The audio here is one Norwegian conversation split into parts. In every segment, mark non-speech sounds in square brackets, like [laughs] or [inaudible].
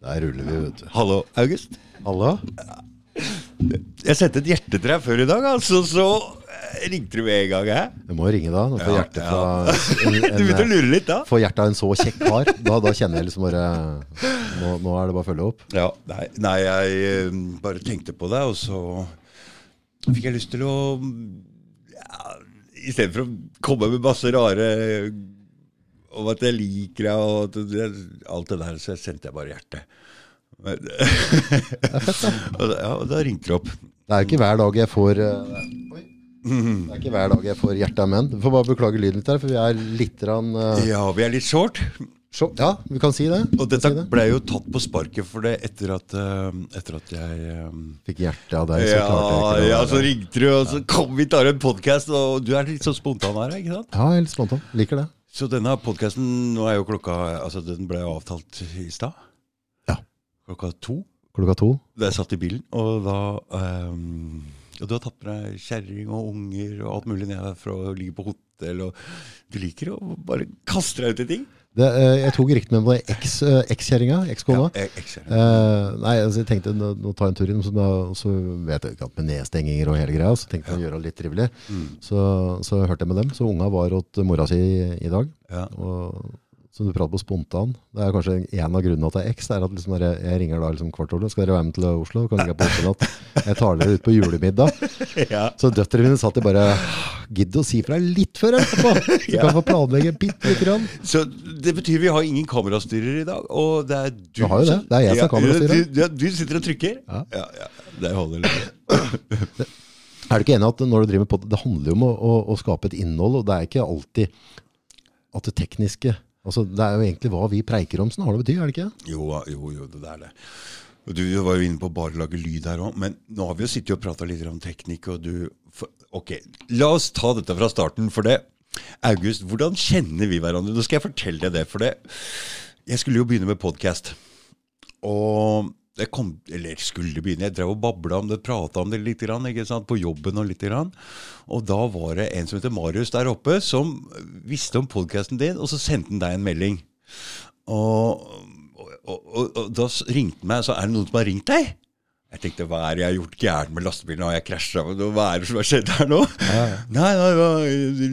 Der ruller vi, vet du. Hallo, August. Hallo? Jeg sendte et hjerte til deg før i dag, altså, så ringte du med en gang. Jeg. Du må ringe da. Får Ja, hjertet ja. fra en, [laughs] Du begynte å lure litt da? Få hjertet av en så kjekk kar. Da, da kjenner jeg liksom bare nå, nå er det bare å følge opp. Ja, nei, nei jeg eh, bare tenkte på det, og så fikk jeg lyst til å ja, I stedet for å komme med masse rare om at jeg liker deg og alt det der, så sendte jeg bare hjertet. Men, [laughs] og da, ja, og da ringte det opp. Det er ikke hver dag jeg får uh. Det er ikke hver dag jeg får hjertet av menn. Du får bare beklage lyden litt her, for vi er litt rann, uh, Ja, vi er litt short. så, Ja, vi kan si det. Og dette si det. ble jo tatt på sparket for det etter at, uh, etter at jeg eh, Fikk hjertet av deg, så ja, klarte jeg ikke ja, så ringte du, og så kom vi tar en podkast, og du er litt sånn spontan her, ikke sant? Ja, helt spontan. Liker det. Så denne podkasten, nå er jo klokka Altså, den ble avtalt i stad. Ja. Klokka to. Klokka to. Da jeg satt i bilen, og da um, Og du har tatt med deg kjerring og unger og alt mulig ned for å ligge på hotell, og du liker å bare kaste deg ut i ting. Det, eh, jeg tok riktig med meg eks- eh, ekskjerringa, ekskona. Ja, ser det. Eh, nei, altså jeg tenkte nå, nå tar jeg en tur inn, så, da, så vet jeg ikke at med nedstenginger og hele greia, så tenkte jeg å gjøre det litt trivelig. Mm. Så, så hørte jeg med dem. Så unga var hos mora si i, i dag. Ja. Og, så du prater på spontan. Det er kanskje en av grunnene til at det er X. Er at liksom jeg, jeg ringer da liksom kvart over. Skal dere være med til Oslo? Kan ligge på hotellnatt. Jeg tar dere ut på julemiddag. [laughs] ja. Så døtrene mine satt de bare Gidd å si fra litt før etterpå! Så Ja. kan få planlegge bitte lite grann. Så det betyr vi har ingen kamerastyrer i dag, og det er du Du har jo det. Det er jeg som er kamerastyrer. Du, du, du sitter og trykker? Ja. ja, ja. Det holder litt. [coughs] Er du ikke enig at når du driver med pod, det handler jo om å, å, å skape et innhold, og det er ikke alltid at det tekniske altså Det er jo egentlig hva vi preiker om snarere betyr, er det ikke? Jo, jo, jo, det er det. Og Du var jo inne på å bare lage lyd her òg, men nå har vi jo sittet og prata litt om teknikk, og du Ok, la oss ta dette fra starten, for det. August, hvordan kjenner vi hverandre? Nå skal jeg fortelle deg det, for det Jeg skulle jo begynne med podkast. Og jeg kom, eller skulle begynne, jeg drev og babla om det, prata om det litt, grann, på jobben og litt. Grann. Og da var det en som heter Marius der oppe, som visste om podkasten din, og så sendte han deg en melding. Og, og, og, og, da ringte han meg, så er det noen som har ringt deg? Jeg tenkte, hva er det jeg har gjort gærent med lastebilen? Har jeg krasja? Hva er det som har skjedd her nå? Nei, nei, var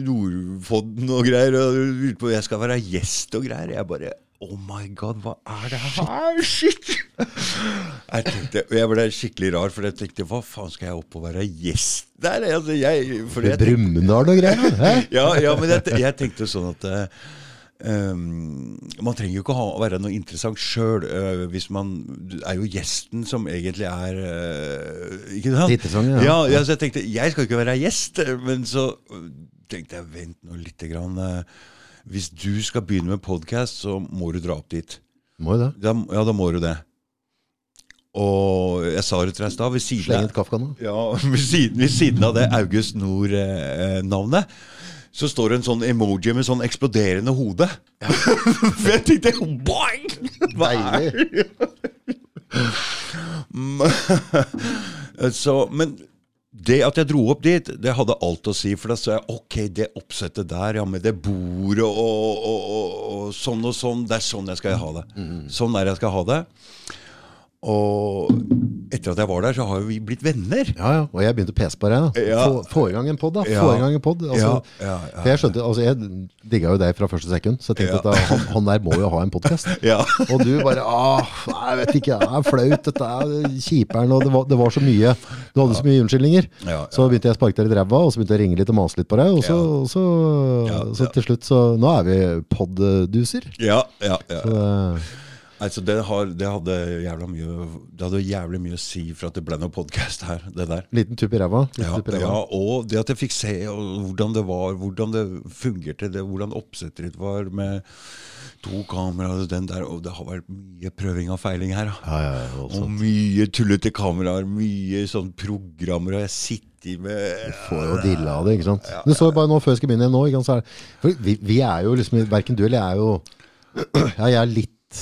Nordfodden og greier. Og jeg skal være gjest og greier. Jeg bare Oh my god, hva er det her? Shit! Jeg tenkte, og jeg ble skikkelig rar, for jeg tenkte hva faen skal jeg opp og være gjest der? Altså, jeg, for jeg Brumunddal og greier. [laughs] Ja, ja, men jeg, jeg tenkte sånn at eh, um, Man trenger jo ikke ha, være noe interessant sjøl. hvis man er jo gjesten som egentlig er uh, Ikke sant? Det ja. ja. ja, så jeg tenkte jeg skal ikke være gjest, eh, men så eh, tenkte jeg vent nå lite grann. eh, hvis du skal begynne med podkast, så må du dra opp dit. Må jo det. Da, ja, da må du det. Og jeg sa det til deg i stad, ved siden av et ja, [laughs] ved siden, ved siden av det August Nord-navnet, så står det en sånn emoji med sånn eksploderende hode. [laughs] For jeg tenkte boing! Hva er det? [laughs] så, men det at jeg dro opp dit, det hadde alt å si. For da sa jeg ok, det oppsettet der, ja, med det bordet og, og, og, og sånn og sånn, det er sånn jeg skal ha det. Sånn er jeg skal ha det. Og etter at jeg var der, så har vi blitt venner. Ja, ja. Og jeg begynte å pese på deg. Ja. Få, få i gang en pod, da. Få Ja. i gang en pod. Altså. For jeg skjønte, altså jeg digga jo deg fra første sekund, så jeg tenkte at da, han, han der må jo ha en podkast. [laughs] Ja. Og du bare Åh, Jeg vet ikke, det er flaut, dette er kjiperen, og det var, det var så mye Du hadde så mye unnskyldninger. Ja, ja. Så begynte jeg å sparke deg i ræva, og så begynte jeg å ringe litt og mase litt på deg, og så, Ja. så, så til slutt så Nå er vi podduser. Ja, ja, ja. Så det- Altså, det, har, det hadde mye Det hadde jævlig mye å si for at det ble noe podkast her, det der. Liten tupp i ræva. Ja, ja, og det at jeg fikk se hvordan det var, hvordan det fungerte, det, hvordan oppsettet ditt var med to kameraer og den der, og det har vært mye prøving og feiling her. Ja, ja, Og mye tullete kameraer, mye sånn programmer, og jeg sitter med du Får jo dilla av det, ikke sant. Du så bare nå før jeg skal begynne igjen nå, det- vi, vi er jo liksom, verken du eller jeg er jo [clears throat] Ja, jeg er litt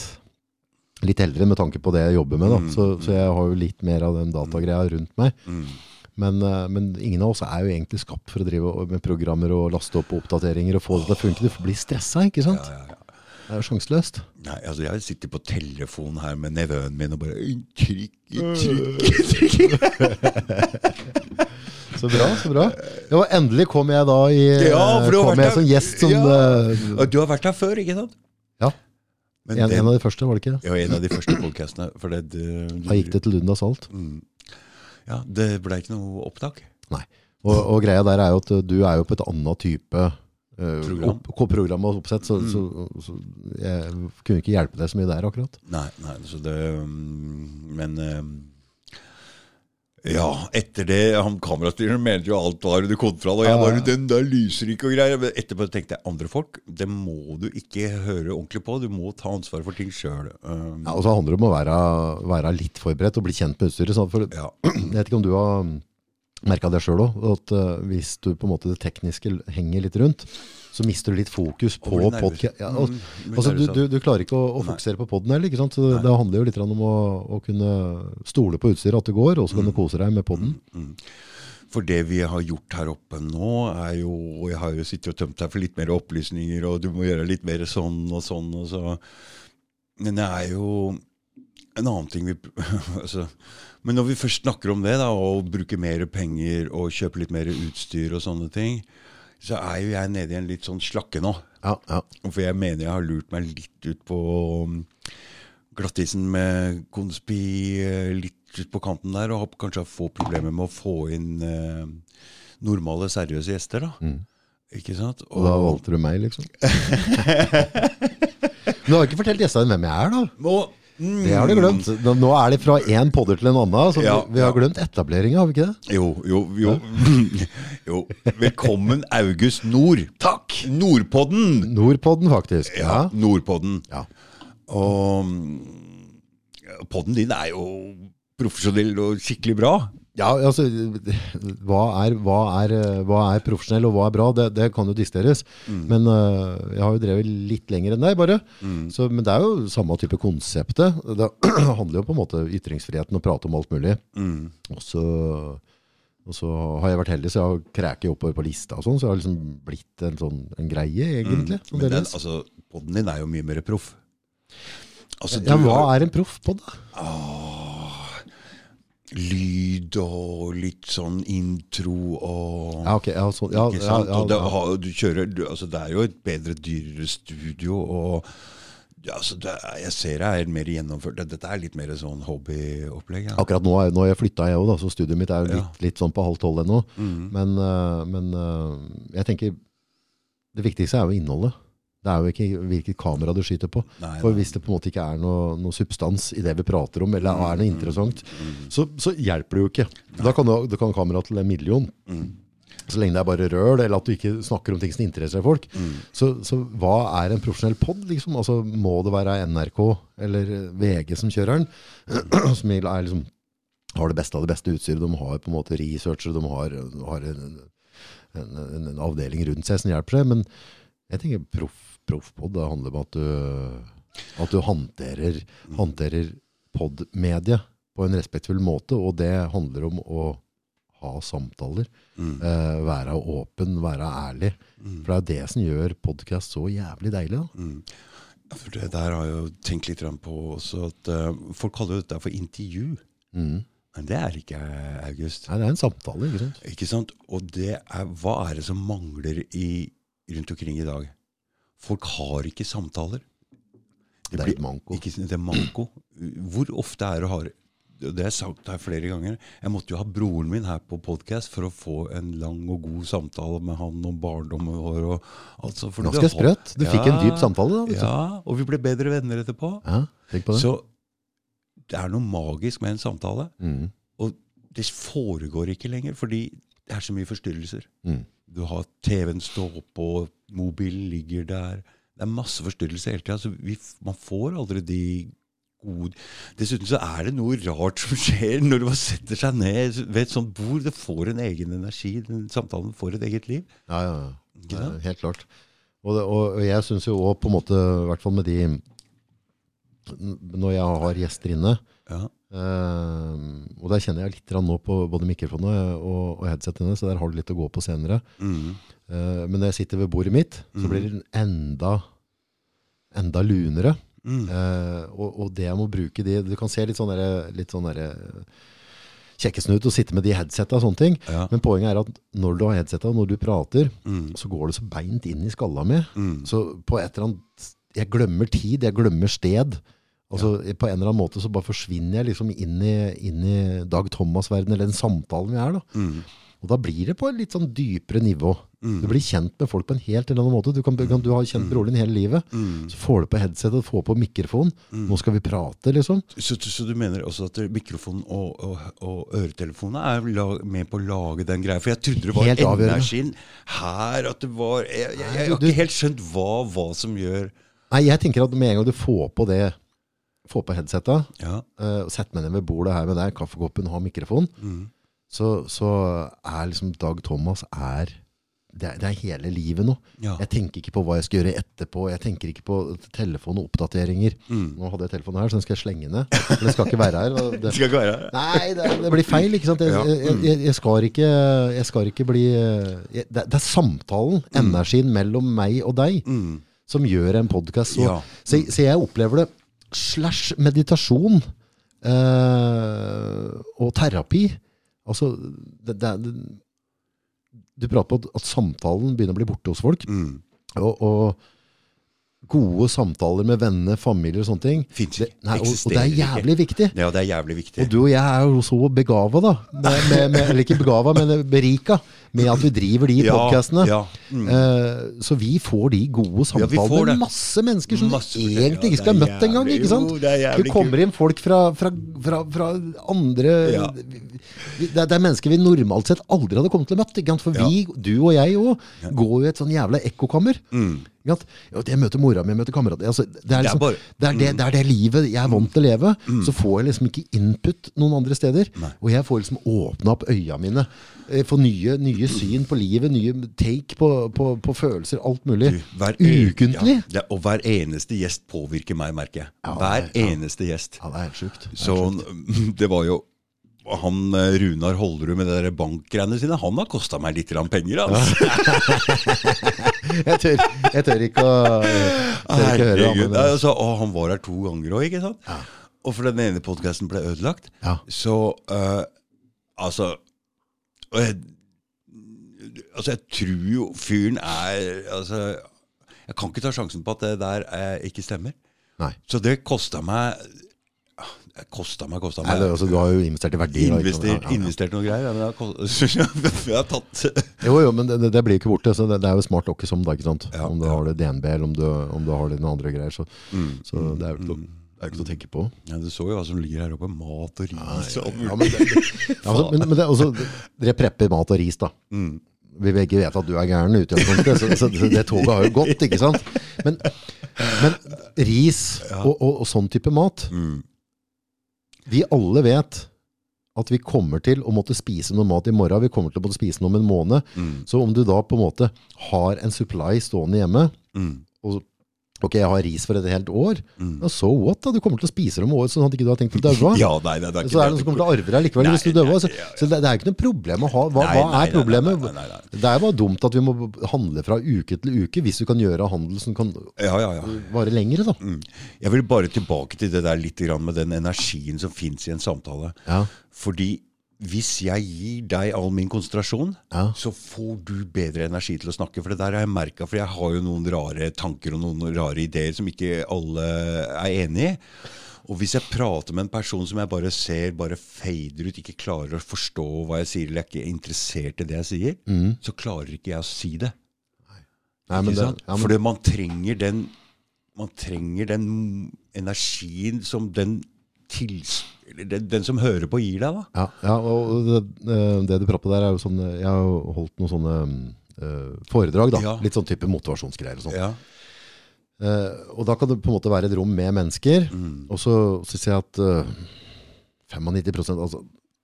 litt eldre med tanke på det jeg jobber med, da. Så, så jeg har jo litt mer av den datagreia rundt meg. Mm. Men, eh, men ingen av oss er jo egentlig skapt for å drive med programmer og laste opp oppdateringer og få det til å funke. Du blir stressa, ikke sant? Ja, ja, ja. Det er jo sjanseløst. Nei, altså Jeg sitter på telefonen her med nevøen min og bare Trykk, trykk, trykk. Så bra, så bra. Ja, endelig kom jeg da i Ja, kom jeg som gjest som Ja. eh, Du har vært her før, ikke sant? En, den- en av de første, var det ikke? Ja, en av de første det, Da gikk det til Lunda Mm, Ja, det ble ikke noe opptak. Nei. Og, og greia der er jo at uh, du er jo på et annet type uh, Program. Opp, program og oppsett, så, så, så jeg kunne ikke hjelpe deg så mye der akkurat. Nei, nei, så det mm, Men eh, ja, etter det han Kamerastyreren mente jo alt var under kontroll, og jeg bare 'Den der lyser ikke' og greier. Men etterpå tenkte jeg andre folk, det må du ikke høre ordentlig på. Du må ta ansvar for ting sjøl. Ja, og så handler det om å være, være litt forberedt og bli kjent med utstyret. For ja. [clears throat] jeg vet ikke om du har merka det sjøl òg, at uh, hvis du på en måte det tekniske henger litt rundt, så mister du litt fokus på Og podkast. Ja, Mm, altså, du, du, du klarer ikke å, å fokusere på poden heller. ikke sant? Så det handler jo litt om å, å kunne stole på utstyret, at det går, og så kan du kose deg med poden. For det vi har gjort her oppe nå, er jo Jeg har jo sittet og tømt deg for litt mer opplysninger, og du må gjøre litt mer sånn og sånn. og så. Men det er jo en annen ting vi [laughs] altså, Men når vi først snakker om det, da, og bruker mer penger og kjøper litt mer utstyr og sånne ting, så er jo jeg nede i en litt sånn slakke nå. Ja, ja. For jeg mener jeg har lurt meg litt ut på um, glattisen med konspi, eh, litt ut på kanten der, og har kanskje få problemer med å få inn eh, normale, seriøse gjester. da. Ikke sant? Og da valgte du meg, liksom. Men [laughs] du har ikke fortalt gjestene hvem jeg er, da. Og, mm, Det har du glemt. Nå- er det fra én podder til en annen. Så Ja, vi, har ja. glemt etableringa, har vi ikke det? Jo, jo, jo. [laughs] jo. Velkommen, August Nord. Takk! Nordpodden! Nordpodden, faktisk. Ja, Ja. Nordpodden. Ja. Og mm, podden din er jo profesjonell og skikkelig bra. Ja, altså, hva er, hva, er, hva er profesjonell og hva er bra, det, det kan jo diskuteres. Men uh, jeg har jo drevet litt lenger enn deg, bare. Så, men det er jo samme type konseptet. Det [clears throat] handler jo på en måte ytringsfriheten og prate om alt mulig. Og, så, og så har jeg vært heldig, så jeg har kreket oppover på lista og sånn, så jeg har liksom blitt en sånn en greie, egentlig. som Men den, altså, podden din er jo mye mer proff. Altså, ja, hva har er en proff på da? Lyd og litt sånn intro og Ja, ok. Ja, så, ja, Ikke ja, sant? ja, og det, du kjører, du, altså, det er jo et bedre, dyrere studio. og ja, altså, det, Jeg ser det er mer gjennomført. Dette er litt mer sånn hobbyopplegg. Akkurat nå, har jeg flytta, jeg òg, så studioet mitt er jo litt, litt sånn på halv tolv ennå. Men, -hmm. men men jeg tenker det viktigste er jo innholdet. Det er jo ikke hvilket kamera du skyter på. Nei, For hvis det på en måte ikke er noe, noe substans i det vi prater om, eller er noe interessant, så, så hjelper det jo ikke. Da kan, du, da kan kameraet til en million. Så lenge det er bare røl, eller at du ikke snakker om ting som interesserer folk. Så, så hva er en profesjonell pod? Liksom? Altså, må det være NRK eller VG som kjører den? [clears throat] som er liksom, har det beste av det beste utstyret. De har på en måte researchere, de har, har en, en, en, en avdeling rundt seg som hjelper seg. Men jeg tenker proff, proffpod, det handler om at du, at du håndterer, håndterer podmediet på en respektfull måte, og det handler om å ha samtaler. Eh, være åpen, være ærlig. For det er det som gjør podkast så jævlig deilig. Da. For det der har jeg jo tenkt litt på også, at uh, folk kaller jo dette for intervju. Mm. Men det er ikke August. Nei, det er en samtale, ikke sant? Ikke sant? Og det er, hva er det som mangler i, rundt omkring i dag? Folk har ikke samtaler. Det er manko. Ikke, det er manko. Hvor ofte er det å ha det har jeg sagt her flere ganger. Jeg måtte jo ha broren min her på podkast for å få en lang og god samtale med han om barndommen vår. Og, altså, Ganske har- sprøtt. Du fikk en dyp samtale da, vet. Ja, og vi ble bedre venner etterpå. Ja, tenk på det. Så det er noe magisk med en samtale. Mm. Og det foregår ikke lenger, fordi det er så mye forstyrrelser. Mm. Du har TV-en stå på, mobilen ligger der. Det er masse forstyrrelser hele tida. Så man får aldri de gode Dessuten så er det noe rart som [laughs] skjer når du setter seg ned ved et sånt bord. Det får en egen energi. Den samtalen får et eget liv. Ja, ja, ja. Det helt klart. Og, det, og jeg syns jo òg på en måte, i hvert fall med de Når jeg har gjester inne, Ja. Eh, og der kjenner jeg litt nå på både mikrofonene og, og headsetene, så der har du litt å gå på senere. Mm. Uh, men når jeg sitter ved bordet mitt, så blir den enda enda lunere. Mm. Uh, og, og det jeg må bruke de Du kan se litt sånn derre- sånn derre kjekkesnut sitte med de headsetta og sånne ting. Ja. Men poenget er at når du har headsetta, når du prater, Mm. så går det så beint inn i skalla mi. Mm. Så på et eller annet Jeg glemmer tid, jeg glemmer sted. Altså På en eller annen måte så bare forsvinner jeg liksom inn i, inn i Dag Thomas-verdenen, eller den samtalen vi er. da. Mm. Og da blir det på et litt sånn dypere nivå. Mm. Du blir kjent med folk på en helt eller annen måte. Du, kan, kan, du har kjent broren din hele livet. Mm. Så får du på headsetet, får på mikrofon. Nå skal vi prate, liksom. Så, så du mener også at mikrofonen og, og, og øretelefonene er la, med på å lage den greia? For jeg trodde det var Helt energien her at det var Jeg, jeg, jeg, jeg har ikke helt skjønt hva, hva som gjør Nei, jeg tenker at med en gang du får på det, får på headsetet, Ja. uh, og setter meg ned ved bordet her med deg, kaffekoppen, ha mikrofon, Mm. så, så er liksom Dag Thomas er det, er det er hele livet nå. Ja. Jeg tenker ikke på hva jeg skal gjøre etterpå. Jeg tenker ikke på telefon og oppdateringer. Mm. Nå hadde jeg telefonen her, så den skal jeg slenge ned. For den skal ikke være her. [laughs] Det, Skal ikke være her. Nei, det, det blir feil. ikke sant? Jeg, Ja. jeg, jeg, jeg, skal, ikke, jeg skal ikke bli det, er samtalen, energien mellom meg og deg, Mm. som gjør en podkast. Så, så, så jeg opplever det slash meditasjon eh, og terapi. Altså, det, det, du prater på at, at samtalen begynner å bli borte hos folk. Mm. Og, og gode samtaler med venner, familie og sånne ting. Finns, Det, nei, og, og det er jævlig viktig. Ja, det er jævlig viktig. Og du og jeg er jo så begava, da. Med, med, med, eller ikke begava, men berika med at vi driver de Ja, podcastene. ja. Mm. Uh, så vi får de gode samtalene ja, med masse mennesker som Masse- du egentlig ikke skal ha møtt engang. ikke sant? jo, det er kommer inn folk fra, fra, fra, fra andre vi- det, er, er mennesker vi normalt sett aldri hadde kommet til å møte. Ikke? For vi, du og jeg òg, går jo i et sånn jævla ekkokammer. Mm. Jeg møter mora mi, jeg møter kamerater altså, det, er er liksom, bare- det, er det, det er det livet jeg er vant til å leve. Så får jeg liksom ikke input noen andre steder. Nei. Og jeg får liksom åpna opp øya mine. Få nye, nye syn på livet, nye take på, på, på følelser, alt mulig. Du, hver Ukentlig. Ja, og hver eneste gjest påvirker meg, merker jeg. Hver eneste gjest. Ja, det er helt sjukt. Det Så [laughs] det var jo han eh, Runar Holderud med de bankgreiene sine, han har kosta meg litt penger, altså. [laughs] jeg, tør, jeg tør ikke å, tør ikke høre Herregud. det. Altså, og han var her to ganger òg, ikke sant? Og for den ene podkasten ble ødelagt, Ja. så uh, Altså jeg, Altså, jeg tror jo fyren er Altså, jeg kan ikke ta sjansen på at det der eh, ikke stemmer. Nei. Så det kosta meg kosta meg, kosta meg. Nei, altså, du har jo investert i verdi. da, ikke sant? Investert, Ja, ja, ja. investert noe greier. Men jeg [laughs] har, tatt Jo, jo, men det, det blir ikke borte. Så det, det er jo smart nok som da, ikke sant? Ja, om du ja. har det DNB, eller om du, om du har det noen andre greier. Så, Mm, så det er jo ikke, noe- det er ikke noe å tenke på. ja, Du så jo hva som ligger her oppe. Mat og ris og alt mulig. Ja, men, det, ja, altså, men, men det, også, dere prepper mat og ris, da. Mm. Vi begge vet at du er gæren i utgangspunktet, så, så, så det toget har jo gått, ikke sant? Men, men ris og, og, og sånn type mat Mm. Vi alle vet at vi kommer til å måtte spise noe mat i morgen. Vi kommer til å måtte spise noe om en måned. Mm. Så om du da på en måte har en supply stående hjemme, Mm. Ok, jeg har ris for et helt år, Mm. ja, so what da? Du kommer til å spise det om året, sånn at ikke du har tenkt å daue. [laughs] Ja, nei, nei, det er ikke Så er det noen som kommer til å arve deg likevel Nei, hvis du dør. nei, Så, ja, så det, det er ikke noe problem å ha Hva, Nei, hva er problemet? Det er bare dumt at vi må handle fra uke til uke hvis du kan gjøre handel som kan Ja, ja, ja. vare lengre, da. Mm. Jeg vil bare tilbake til det der litt med den energien som fins i en samtale. Ja. Fordi hvis jeg gir deg all min konsentrasjon, Ja. så får du bedre energi til å snakke. For det der har jeg merka, for jeg har jo noen rare tanker og noen rare ideer som ikke alle er enig i. Og hvis jeg prater med en person som jeg bare ser bare fader ut, ikke klarer å forstå hva jeg sier, eller er ikke interessert i det jeg sier, så klarer ikke jeg å si det. Nei, det, ja, men, Fordi man trenger den Man trenger den energien som den tils... Den, som hører på, gir deg, da. ja, ja, og det, eh, det du prater der er jo sånn Jeg har jo holdt noen sånne uh, foredrag, da. Ja. Litt sånn type motivasjonsgreier og sånn. Ja. Uh, og da kan det på en måte være et rom med mennesker, Mm. og så syns jeg at uh, 95 altså,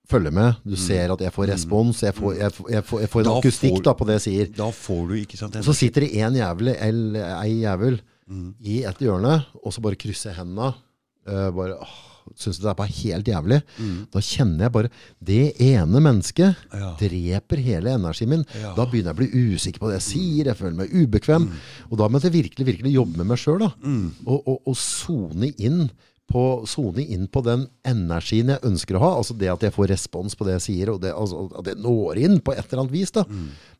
følger med. Du ser at jeg får respons. Jeg får, jeg, får- jeg får, jeg får en Mm. Da akustikk får- da, på det jeg sier. Da får du ikke sant Og så sitter det en jævel, eller ei jævel Mm. i et hjørne, og så bare krysser hendene Uh, bare åh, syns det er bare helt jævlig, da kjenner jeg bare Det ene mennesket Ja. dreper hele energien min. Ja. Da begynner jeg å bli usikker på det jeg sier, jeg føler meg ubekvem. Og da må jeg virkelig, virkelig jobbe med meg sjøl. Og, og, og sone inn på, inn på den energien jeg ønsker å ha. Altså det at jeg får respons på det jeg sier, og det, altså, at det når inn på et eller annet vis. da.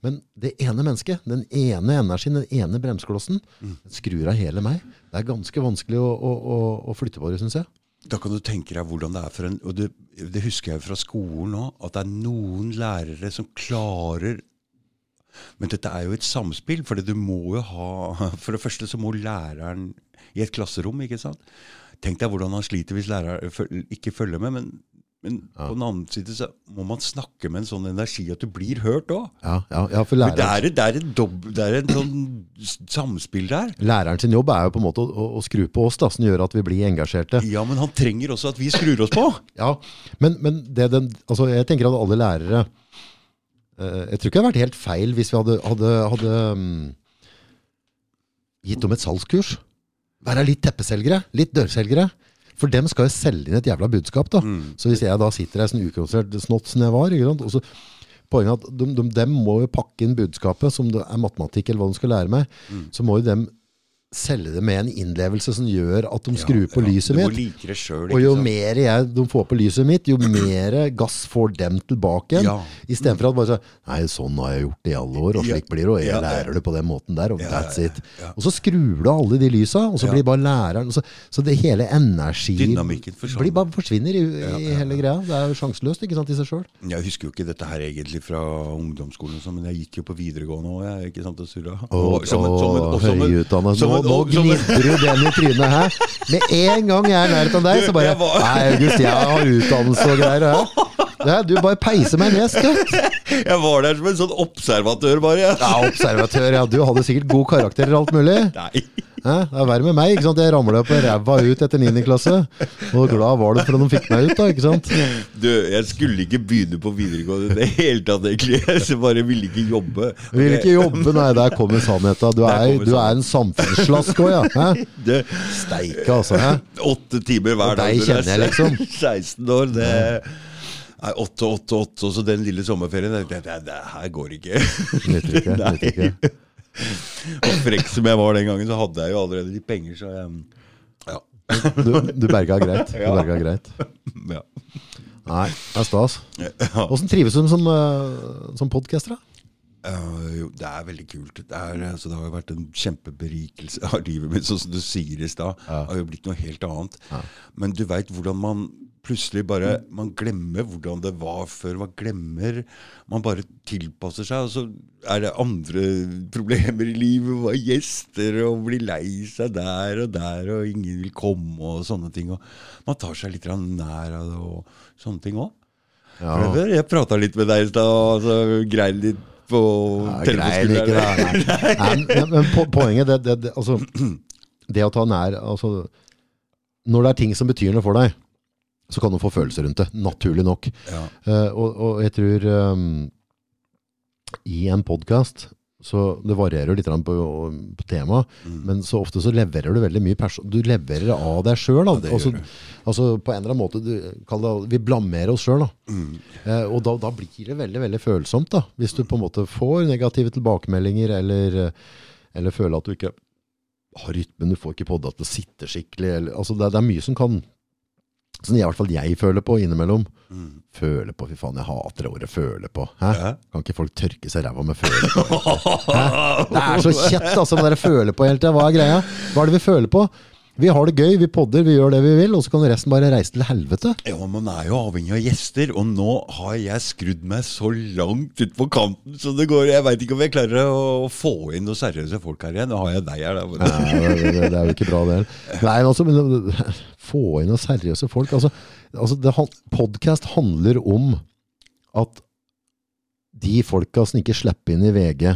Men det ene mennesket, den ene energien, den ene bremsklossen, mm. skrur av hele meg. Det er ganske vanskelig å, å, å, å flytte på det, syns jeg. Da kan du tenke deg hvordan det er for en Og det, det husker jeg fra skolen òg, at det er noen lærere som klarer Men dette er jo et samspill, for du må jo ha For det første så må læreren i et klasserom, ikke sant Tenk deg hvordan han sliter hvis læreren ikke følger med. Men, men på den andre side så må man snakke med en sånn energi at du blir hørt òg. Ja, ja, ja, for læreren, For det, er det er en sånn samspill der. læreren sin jobb er jo på en måte å, å, skru på oss, da, som gjør at vi blir engasjerte. Ja, men han trenger også at vi skrur oss på. [laughs] Ja, men, men det den, altså jeg tenker at alle lærere eh, Jeg tror ikke det hadde vært helt feil hvis vi hadde, hadde, hadde um, gitt dem et salgskurs. Være litt teppeselgere, litt dørselgere. For dem skal jo selge inn et jævla budskap. da. Så hvis jeg da sitter her sånn ukonsentrert snott som jeg var og så Poenget at de, de, dem må jo pakke inn budskapet, som det er matematikk eller hva de skal lære meg. Så må jo dem selge det med en innlevelse som gjør at de skrur på lyset mitt. like sjøl. Og jo mer jeg, de får på lyset mitt, jo mer gass får dem tilbake igjen. Ja. Istedenfor at bare så, Nei, sånn har jeg gjort det i alle år, og slik blir det, og jeg lærer det på den måten der, og that's it. Og så skrur du av alle de lysa, og så blir bare læreren så, så det hele energi Dynamikken blir bare forsvinner i, i hele greia. Det er jo sjanseløst ikke sant, i seg sjøl. Jeg husker jo ikke dette her egentlig fra ungdomsskolen, sånn, men jeg gikk jo på videregående òg, jeg. Ikke sant, og surra. Og, Og og, og, som en- og som en- høyutdannet. som en- nå gnidder du den i trynet her. Med en gang jeg er i nærheten av deg, så bare Nei, August, jeg har utdannelse og greier. Ja. [laughs] Ja, du bare peiser meg ned, skatt. [laughs] Jeg var der som en sånn observatør, bare. ja Ja, observatør. Ja, du hadde sikkert god karakter og alt mulig. Nei. Ja, Det er verre med meg. ikke sant? Jeg ramla på ræva ut etter 9. klasse. Og glad var du for at de fikk meg ut, da. ikke sant? Du, jeg skulle ikke begynne på videregående i det hele tatt, egentlig. Jeg bare ville ikke jobbe. Ville ikke jobbe, nei. Der kommer sannheten. Du er, du er en samfunnsslask òg, ja. Steike, altså. Åtte timer hver dag. Og deg er kjenner jeg, liksom. 16 år, det Nei, åtte, åtte, åtte, og så den lille sommerferien. Det, det, det, her går ikke. Nytter ikke. Nei. [laughs] Nytter ikke. Og frekk som jeg var den gangen, så hadde jeg jo allerede litt penger, så jeg Ja. Du, du berga greit. Du [laughs] Ja. berga greit. ja. Nei, det er stas. ja. Åssen trives du som, uh, som podcaster, da? Uh, jo, det er veldig kult. Det, er, altså, det har jo vært en kjempeberikelse av livet mitt, sånn som du sier i stad. Det har jo blitt noe helt annet. Men du veit hvordan man plutselig bare Man glemmer hvordan det var før. Man glemmer Man bare tilpasser seg, og så er det andre [laughs] problemer i livet. Man har gjester og blir lei seg der og der, og ingen vil komme og sånne ting. Og man tar seg litt nær av det og sånne ting òg. Ja. Jeg prata litt med deg i stad, og så grein litt på Ja, telefonskulderen. ikke det. Nei. [laughs] Nei, men, men po poenget det, det, det, altså, [clears throat] det å ta nær altså, Når det er ting som betyr noe for deg, så kan du få følelser rundt det. Naturlig nok. Ja. Uh, og, og jeg tror um, i en podkast så det varierer litt på, på temaet, Mm. men så ofte så leverer du veldig mye person Du leverer av deg sjøl. Ja, altså, altså på en eller annen måte du, det, Vi blamerer oss sjøl. Mm. Eh, og da, da blir det veldig veldig følsomt. da Hvis du på en måte får negative tilbakemeldinger, eller, eller føler at du ikke har rytmen, du får ikke podda til å sitte skikkelig. Eller, altså det, det er mye som kan Som i hvert fall jeg føler på innimellom. Mm. Føle på, fy faen, jeg hater det ordet føle på. Hæ? Kan ikke folk tørke seg ræva med føle på? [laughs] Hæ? Det er så kjett, altså, med dere føler på hele tida. Hva er greia? Hva er det vi føler på? Vi har det gøy, vi podder, vi gjør det vi vil, og så kan resten bare reise til helvete. Ja, Man er jo avhengig av gjester, og nå har jeg skrudd meg så langt ut på kanten så det går. Jeg veit ikke om jeg klarer å få inn noen seriøse folk her igjen. Nå har jeg deg her, da. Nei, det, det, det er jo ikke bra, det. Nei, altså, men, [laughs] få inn noen seriøse folk. Altså, altså podkast podcast handler om at de folka som ikke slipper inn i VG,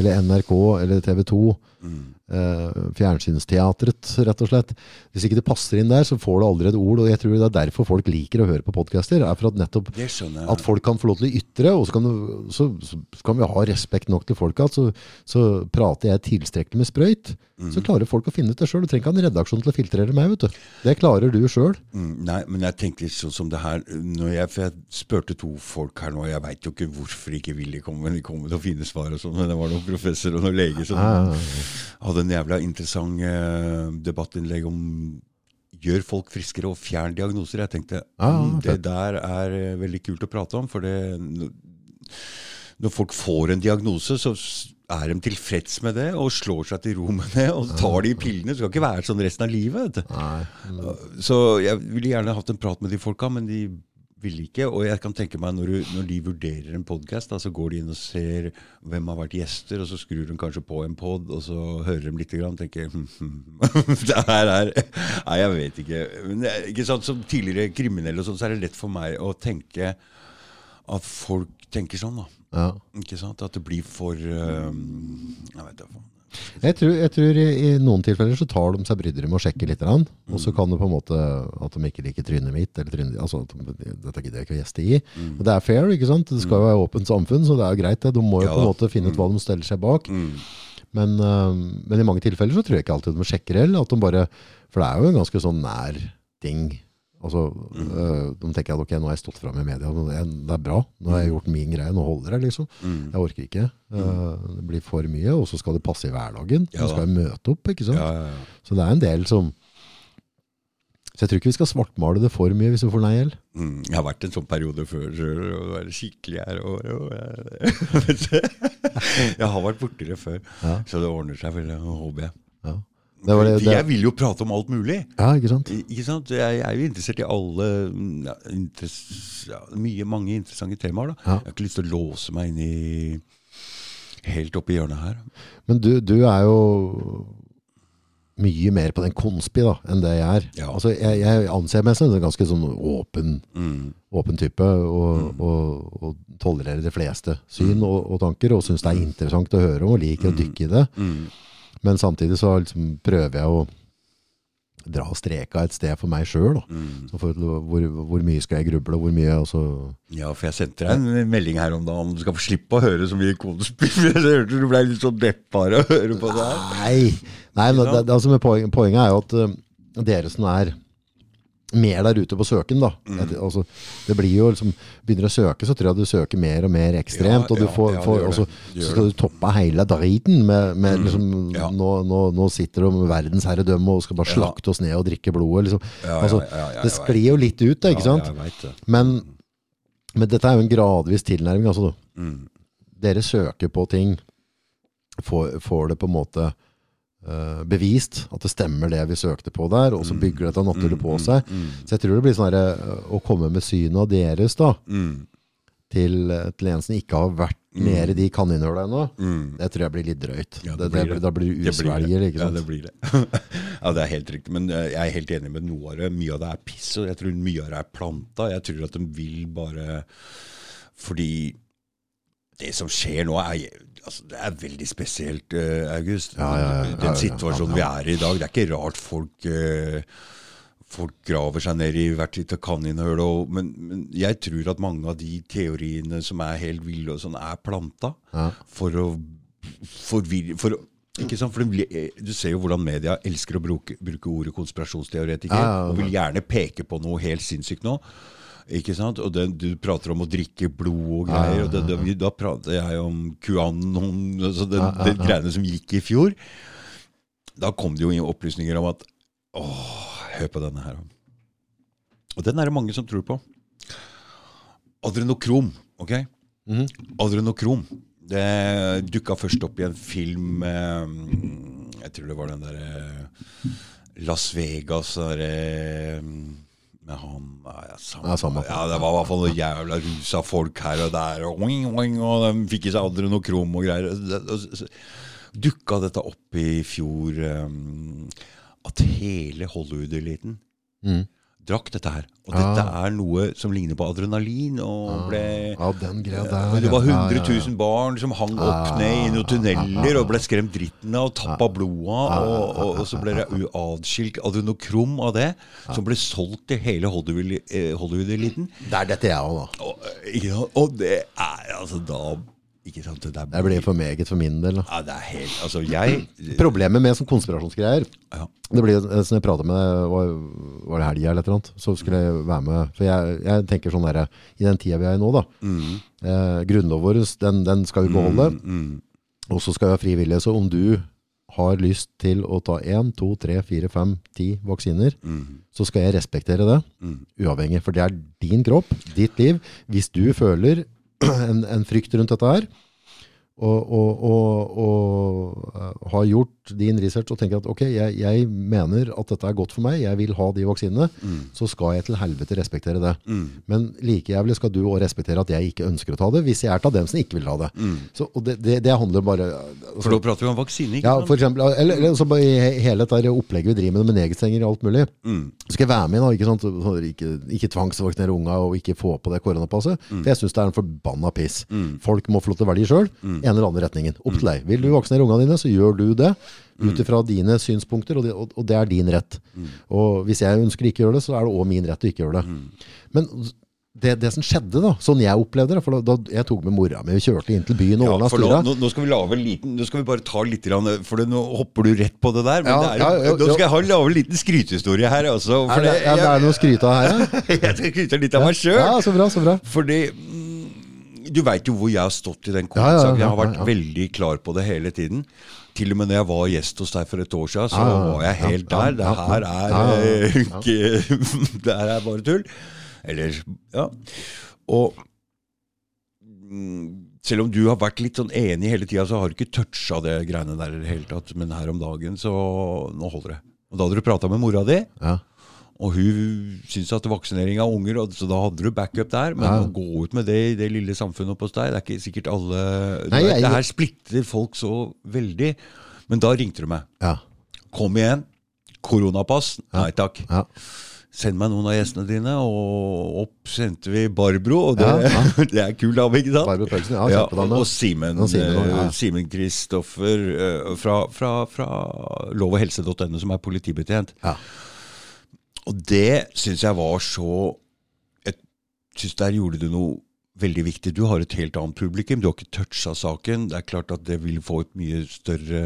eller NRK, eller TV 2, Mm. Eh, fjernsynsteatret, rett og slett. Hvis ikke det passer inn der, så får du aldri et ord. Og jeg tror det er derfor folk liker å høre på podcaster. er for at nettopp at folk kan få lov til å ytre, og så kan, så, så kan vi ha respekt nok til folka. Så, så prater jeg tilstrekkelig med sprøyt. Så klarer folk å finne ut det sjøl. Du trenger ikke ha en redaksjon til å filtrere meg. vet du. Det klarer du sjøl. Mm, nei, men jeg tenkte litt sånn som det her når jeg, For jeg spurte to folk her nå, jeg veit jo ikke hvorfor de ikke ville komme, men de kom med noen fine svar og sånn. Men det var noen professor og noen lege som hadde en jævla interessant eh, debattinnlegg om Gjør folk friskere og fjern diagnoser. Jeg tenkte Ja, mm, det der er eh, veldig kult å prate om. For det, når folk får en diagnose, så er de tilfreds med det og slår seg til ro med det og tar de pillene. Det skal ikke være sånn resten av livet. vet Så jeg ville gjerne hatt en prat med de folka, men de ville ikke. Og jeg kan tenke meg når, du, når de vurderer en podkast, så går de inn og ser hvem har vært gjester, og så skrur de kanskje på en pod, og så hører de lite grann og tenker hm, hm, [laughs] Det her er Nei, jeg vet ikke. Men er ikke sant, Som tidligere kriminell og sånn, så er det lett for meg å tenke at folk tenker sånn, da. Ja. Ikke sant? At det blir for øhm, Jeg vet ikke. Jeg tror, jeg tror i, i noen tilfeller så tar de seg brydere med å sjekke litt. Mm. Og så kan det på en måte at de ikke liker trynet mitt. eller trynet, altså de, Dette gidder jeg ikke å gjeste i. Og det er fair, ikke sant? Det skal jo være åpent samfunn, så det er jo greit. det. De må jo Ja på en måte finne ut hva de steller seg bak. Men, øh, men i mange tilfeller så tror jeg ikke alltid de sjekker heller. At de bare, for det er jo en ganske sånn nær ting. Altså, øh, De tenker at ok, nå har jeg stått fram i media, det er, det er bra. Nå har jeg gjort min greie, nå holder det. liksom. Jeg orker ikke. Øh, det blir for mye, og så skal det passe i hverdagen. Ja du skal jeg møte opp, ikke sant. Ja, ja, ja. Så det er en del som Så jeg tror ikke vi skal svartmale det for mye hvis vi får nei heller. Mm, jeg har vært en sånn periode før sjøl, og være skikkelig her. Og, [laughs] og, jeg, har vært borti det før, så det ordner seg vel, håper jeg. Det det, det, Jeg vil jo prate om alt mulig. ja, ikke sant? Ikke sant? Jeg, jeg er jo interessert i alle mm, ja, interess, ja, mye, mange interessante temaer. da. Jeg har ikke lyst til å låse meg inn i helt oppi hjørnet her. Men du, du er jo mye mer på den konspi da, enn det jeg er. Altså, jeg, jeg anser meg som en ganske sånn åpen, Mm. åpen type, og, og, og tolererer de fleste syn og, og tanker, og syns det er interessant å høre om, og liker å dykke i det. Mm. Men samtidig så liksom prøver jeg å dra streka et sted for meg sjøl. Mm. Hvor, hvor mye skal jeg gruble, og hvor mye altså, Ja, for jeg sendte deg en melding her om dagen om du skal få slippe å høre så mye kodespill. [laughs] Jeg hørte du ble litt sånn deppa av å høre på det her. Nei, nei men det, det, altså, poen, poenget er jo at uh, dere som er mer der ute på søken, da. Mm. Et- altså, det blir jo liksom Begynner å søke, så tror jeg du søker mer og mer ekstremt. Ja, og du får, ja, får det. Det Så skal du toppe hele driten med, med liksom ja. nå, nå, nå sitter du med verdensherredømme og skal bare slakte oss ned og drikke blodet. Liksom. Altså, det sklir jo litt ut, da, ikke sant? Ja, jeg. Men, men dette er jo en gradvis tilnærming. Altså. Mm. Dere søker på ting, får, får det på en måte bevist at det stemmer det vi søkte på der, og så bygger dette naturlig på seg. Så jeg tror det blir sånn her, eh, å komme med synet deres da, Mm. til, eh, til en som ikke har vært nede i de kaninhøla ennå, Mm. det tror jeg blir litt drøyt. Ja, det, det blir det, da blir du usvelger, ikke sant? Ja, det blir det. [laughs] ja, det er helt riktig. Men eh, jeg er helt enig med noe av det. Mye av det er piss, og jeg tror mye av det er planta. Jeg tror at de vil bare Fordi det som skjer nå, er, altså, det er veldig spesielt, eh, August. Ja, ja, ja, Den situasjonen vi er i i dag. Det er ikke rart folk eh, Folk graver seg ned i hvert sitt kaninhull. Men, men jeg tror at mange av de teoriene som er helt ville, og sånn, er planta Ja. for å forvirre for ikke sant? For det blir- Du ser jo hvordan media elsker å bruke, bruke ordet konspirasjonsteoretiker, ja, ja. og vil gjerne peke på noe helt sinnssykt nå. Ikke sant? Og den, Du prater om å drikke blod og greier. og det, det, vi- Da prater jeg om QAnon, altså den, den greiene som gikk i fjor. Da kom det jo opplysninger om at Åh, hør på denne her. Og den er det mange som tror på. Adrenokrom, ok? Adrenokrom. Det dukka først opp i en film eh, Jeg tror det var den derre Las Vegas derre med han ja, ja, samme, Ja, samme. ja, Det var i hvert fall noen jævla rusa folk her og der, og, oing, oing, og de fikk i seg og greier. Det- og så Dukka dette opp i fjor um, at hele Hollywood-eliten Mm. Drakk dette her. Og dette er noe som ligner på adrenalin. og ble... Ja, den greia der. Det var ja. 100 Ja, ja, ja. 000 barn som hang opp ned i noen tunneler og ble skremt dritten av og tappa blodet av. Og, og, og så ble det u- adrenokrom av det, som ble solgt til hele Hollywood-eliten. Hollywood-eliten. Det er dette jeg òg, da. Og, eh, og det er altså da Ikke sant? Det, der Det blir for meget for min del. da. Ja, det er helt Altså, jeg [clears throat] Problemet med sånn konspirasjonsgreier ja. Det blir jo, som jeg pratet med var, var det helga eller et eller annet, så skulle jeg være med. For jeg, jeg tenker sånn der, i den tida vi er i nå, da. Eh, Grunnloven vår, den, den skal vi beholde. Og så skal vi ha frivillige. Så om du har lyst til å ta én, to, tre, fire, fem, ti vaksiner, så skal jeg respektere det, uavhengig. For det er din kropp, ditt liv. Hvis du føler [clears throat] en, en frykt rundt dette her, og, og, og, og eh, har gjort din research og tenker at ok, jeg, jeg mener at dette er godt for meg, jeg vil ha de vaksinene, så skal jeg til helvete respektere det. Men like jævlig skal du òg respektere at jeg ikke ønsker å ta det, hvis jeg er av dem som ikke vil ha det. Så, og det, det, det handler bare altså, For da prater vi om vaksine, ikke ja, sant? for eksempel, eller, eller så bare i hele dette opplegget vi driver med med nedstenger og alt mulig. Skal jeg være med da, ikke sant? Ikke, ikke tvangsvaksinere unga og ikke få på det koronapasset. For jeg synes det er en forbanna piss. Folk må få lov til å velge selv, en eller annen retningen. Opp til deg. Vil du vaksinere unga dine, så gjør du det. Ut ifra dine synspunkter, og det, og, og det er din rett. Og hvis jeg ønsker ikke å gjøre det, så er det også min rett å ikke gjøre det. Men det, det som skjedde da, sånn jeg opplevde det, for da, da jeg tok med mora mi, og kjørte inn til byen og Ja, nå, nå, nå skal vi lave en liten Nå skal vi bare ta litt For nå hopper du rett på det der. Men Ja, det er, ja, jo, nå skal jeg ha lave en liten skrytehistorie her. Altså, Er det, det, er det er noe å skryte av her, [laughs] jeg skal skryte litt av meg sjøl. Ja, så bra, så bra. Fordi mm, du veit jo hvor jeg har stått i den Ja, ja, covid-saken. Jeg har vært veldig klar på det hele tiden. Til og med når jeg var gjest hos deg for et år siden, så var jeg helt der. Det her er eh, [laughs] Det her er bare tull. Eller Ja. Og mm, selv om du har vært litt sånn enig hele tida, så har du ikke toucha det greiene der i det hele tatt. Men her om dagen, så nå holder det. Og da hadde du prata med mora di. Ja. Og hun syntes at vaksinering av unger, så da hadde du backup der. Men Ja. å gå ut med det i det lille samfunnet oppe hos deg, det er ikke sikkert alle Nei, jeg- Det her splitter folk så veldig. Men da ringte du meg. Ja. Kom igjen. Koronapass? Nei takk. Ja. Send meg noen av gjestene dine, og opp sendte vi Barbro. Og det, Ja, ja. [laughs] det er kul dame, ikke sant? Barbro Pølsen, ja, kjempedame. og, og Simen Og eh, Simen Kristoffer eh, fra, fra, fra lovoghelse.no, som er politibetjent. Ja. Og det syns jeg var så Jeg syns der gjorde du noe veldig viktig. Du har et helt annet publikum. Du har ikke toucha saken. Det er klart at det vil få et mye større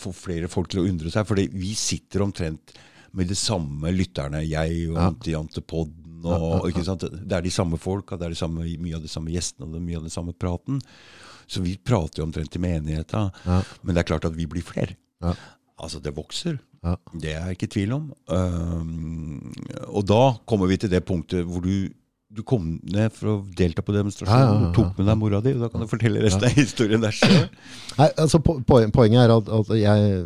Få flere folk til å undre seg. For vi sitter omtrent med de samme lytterne, jeg og Ja. Antiantepodden. Og, ikke sant? Det er de samme folka, det er de samme, mye av de samme gjestene og mye av den samme praten. Så vi prater jo omtrent i menigheta. Ja. Men det er klart at vi blir flere. Ja. Altså, det vokser. Ja. Det er jeg ikke i tvil om. Um, og da kommer vi til det punktet hvor du, du kom ned for å delta på demonstrasjonen. Ja, ja, Du tok med deg mora di, og da kan du fortelle resten av historien der sjøl. Nei, altså po poen- Poenget er at, at jeg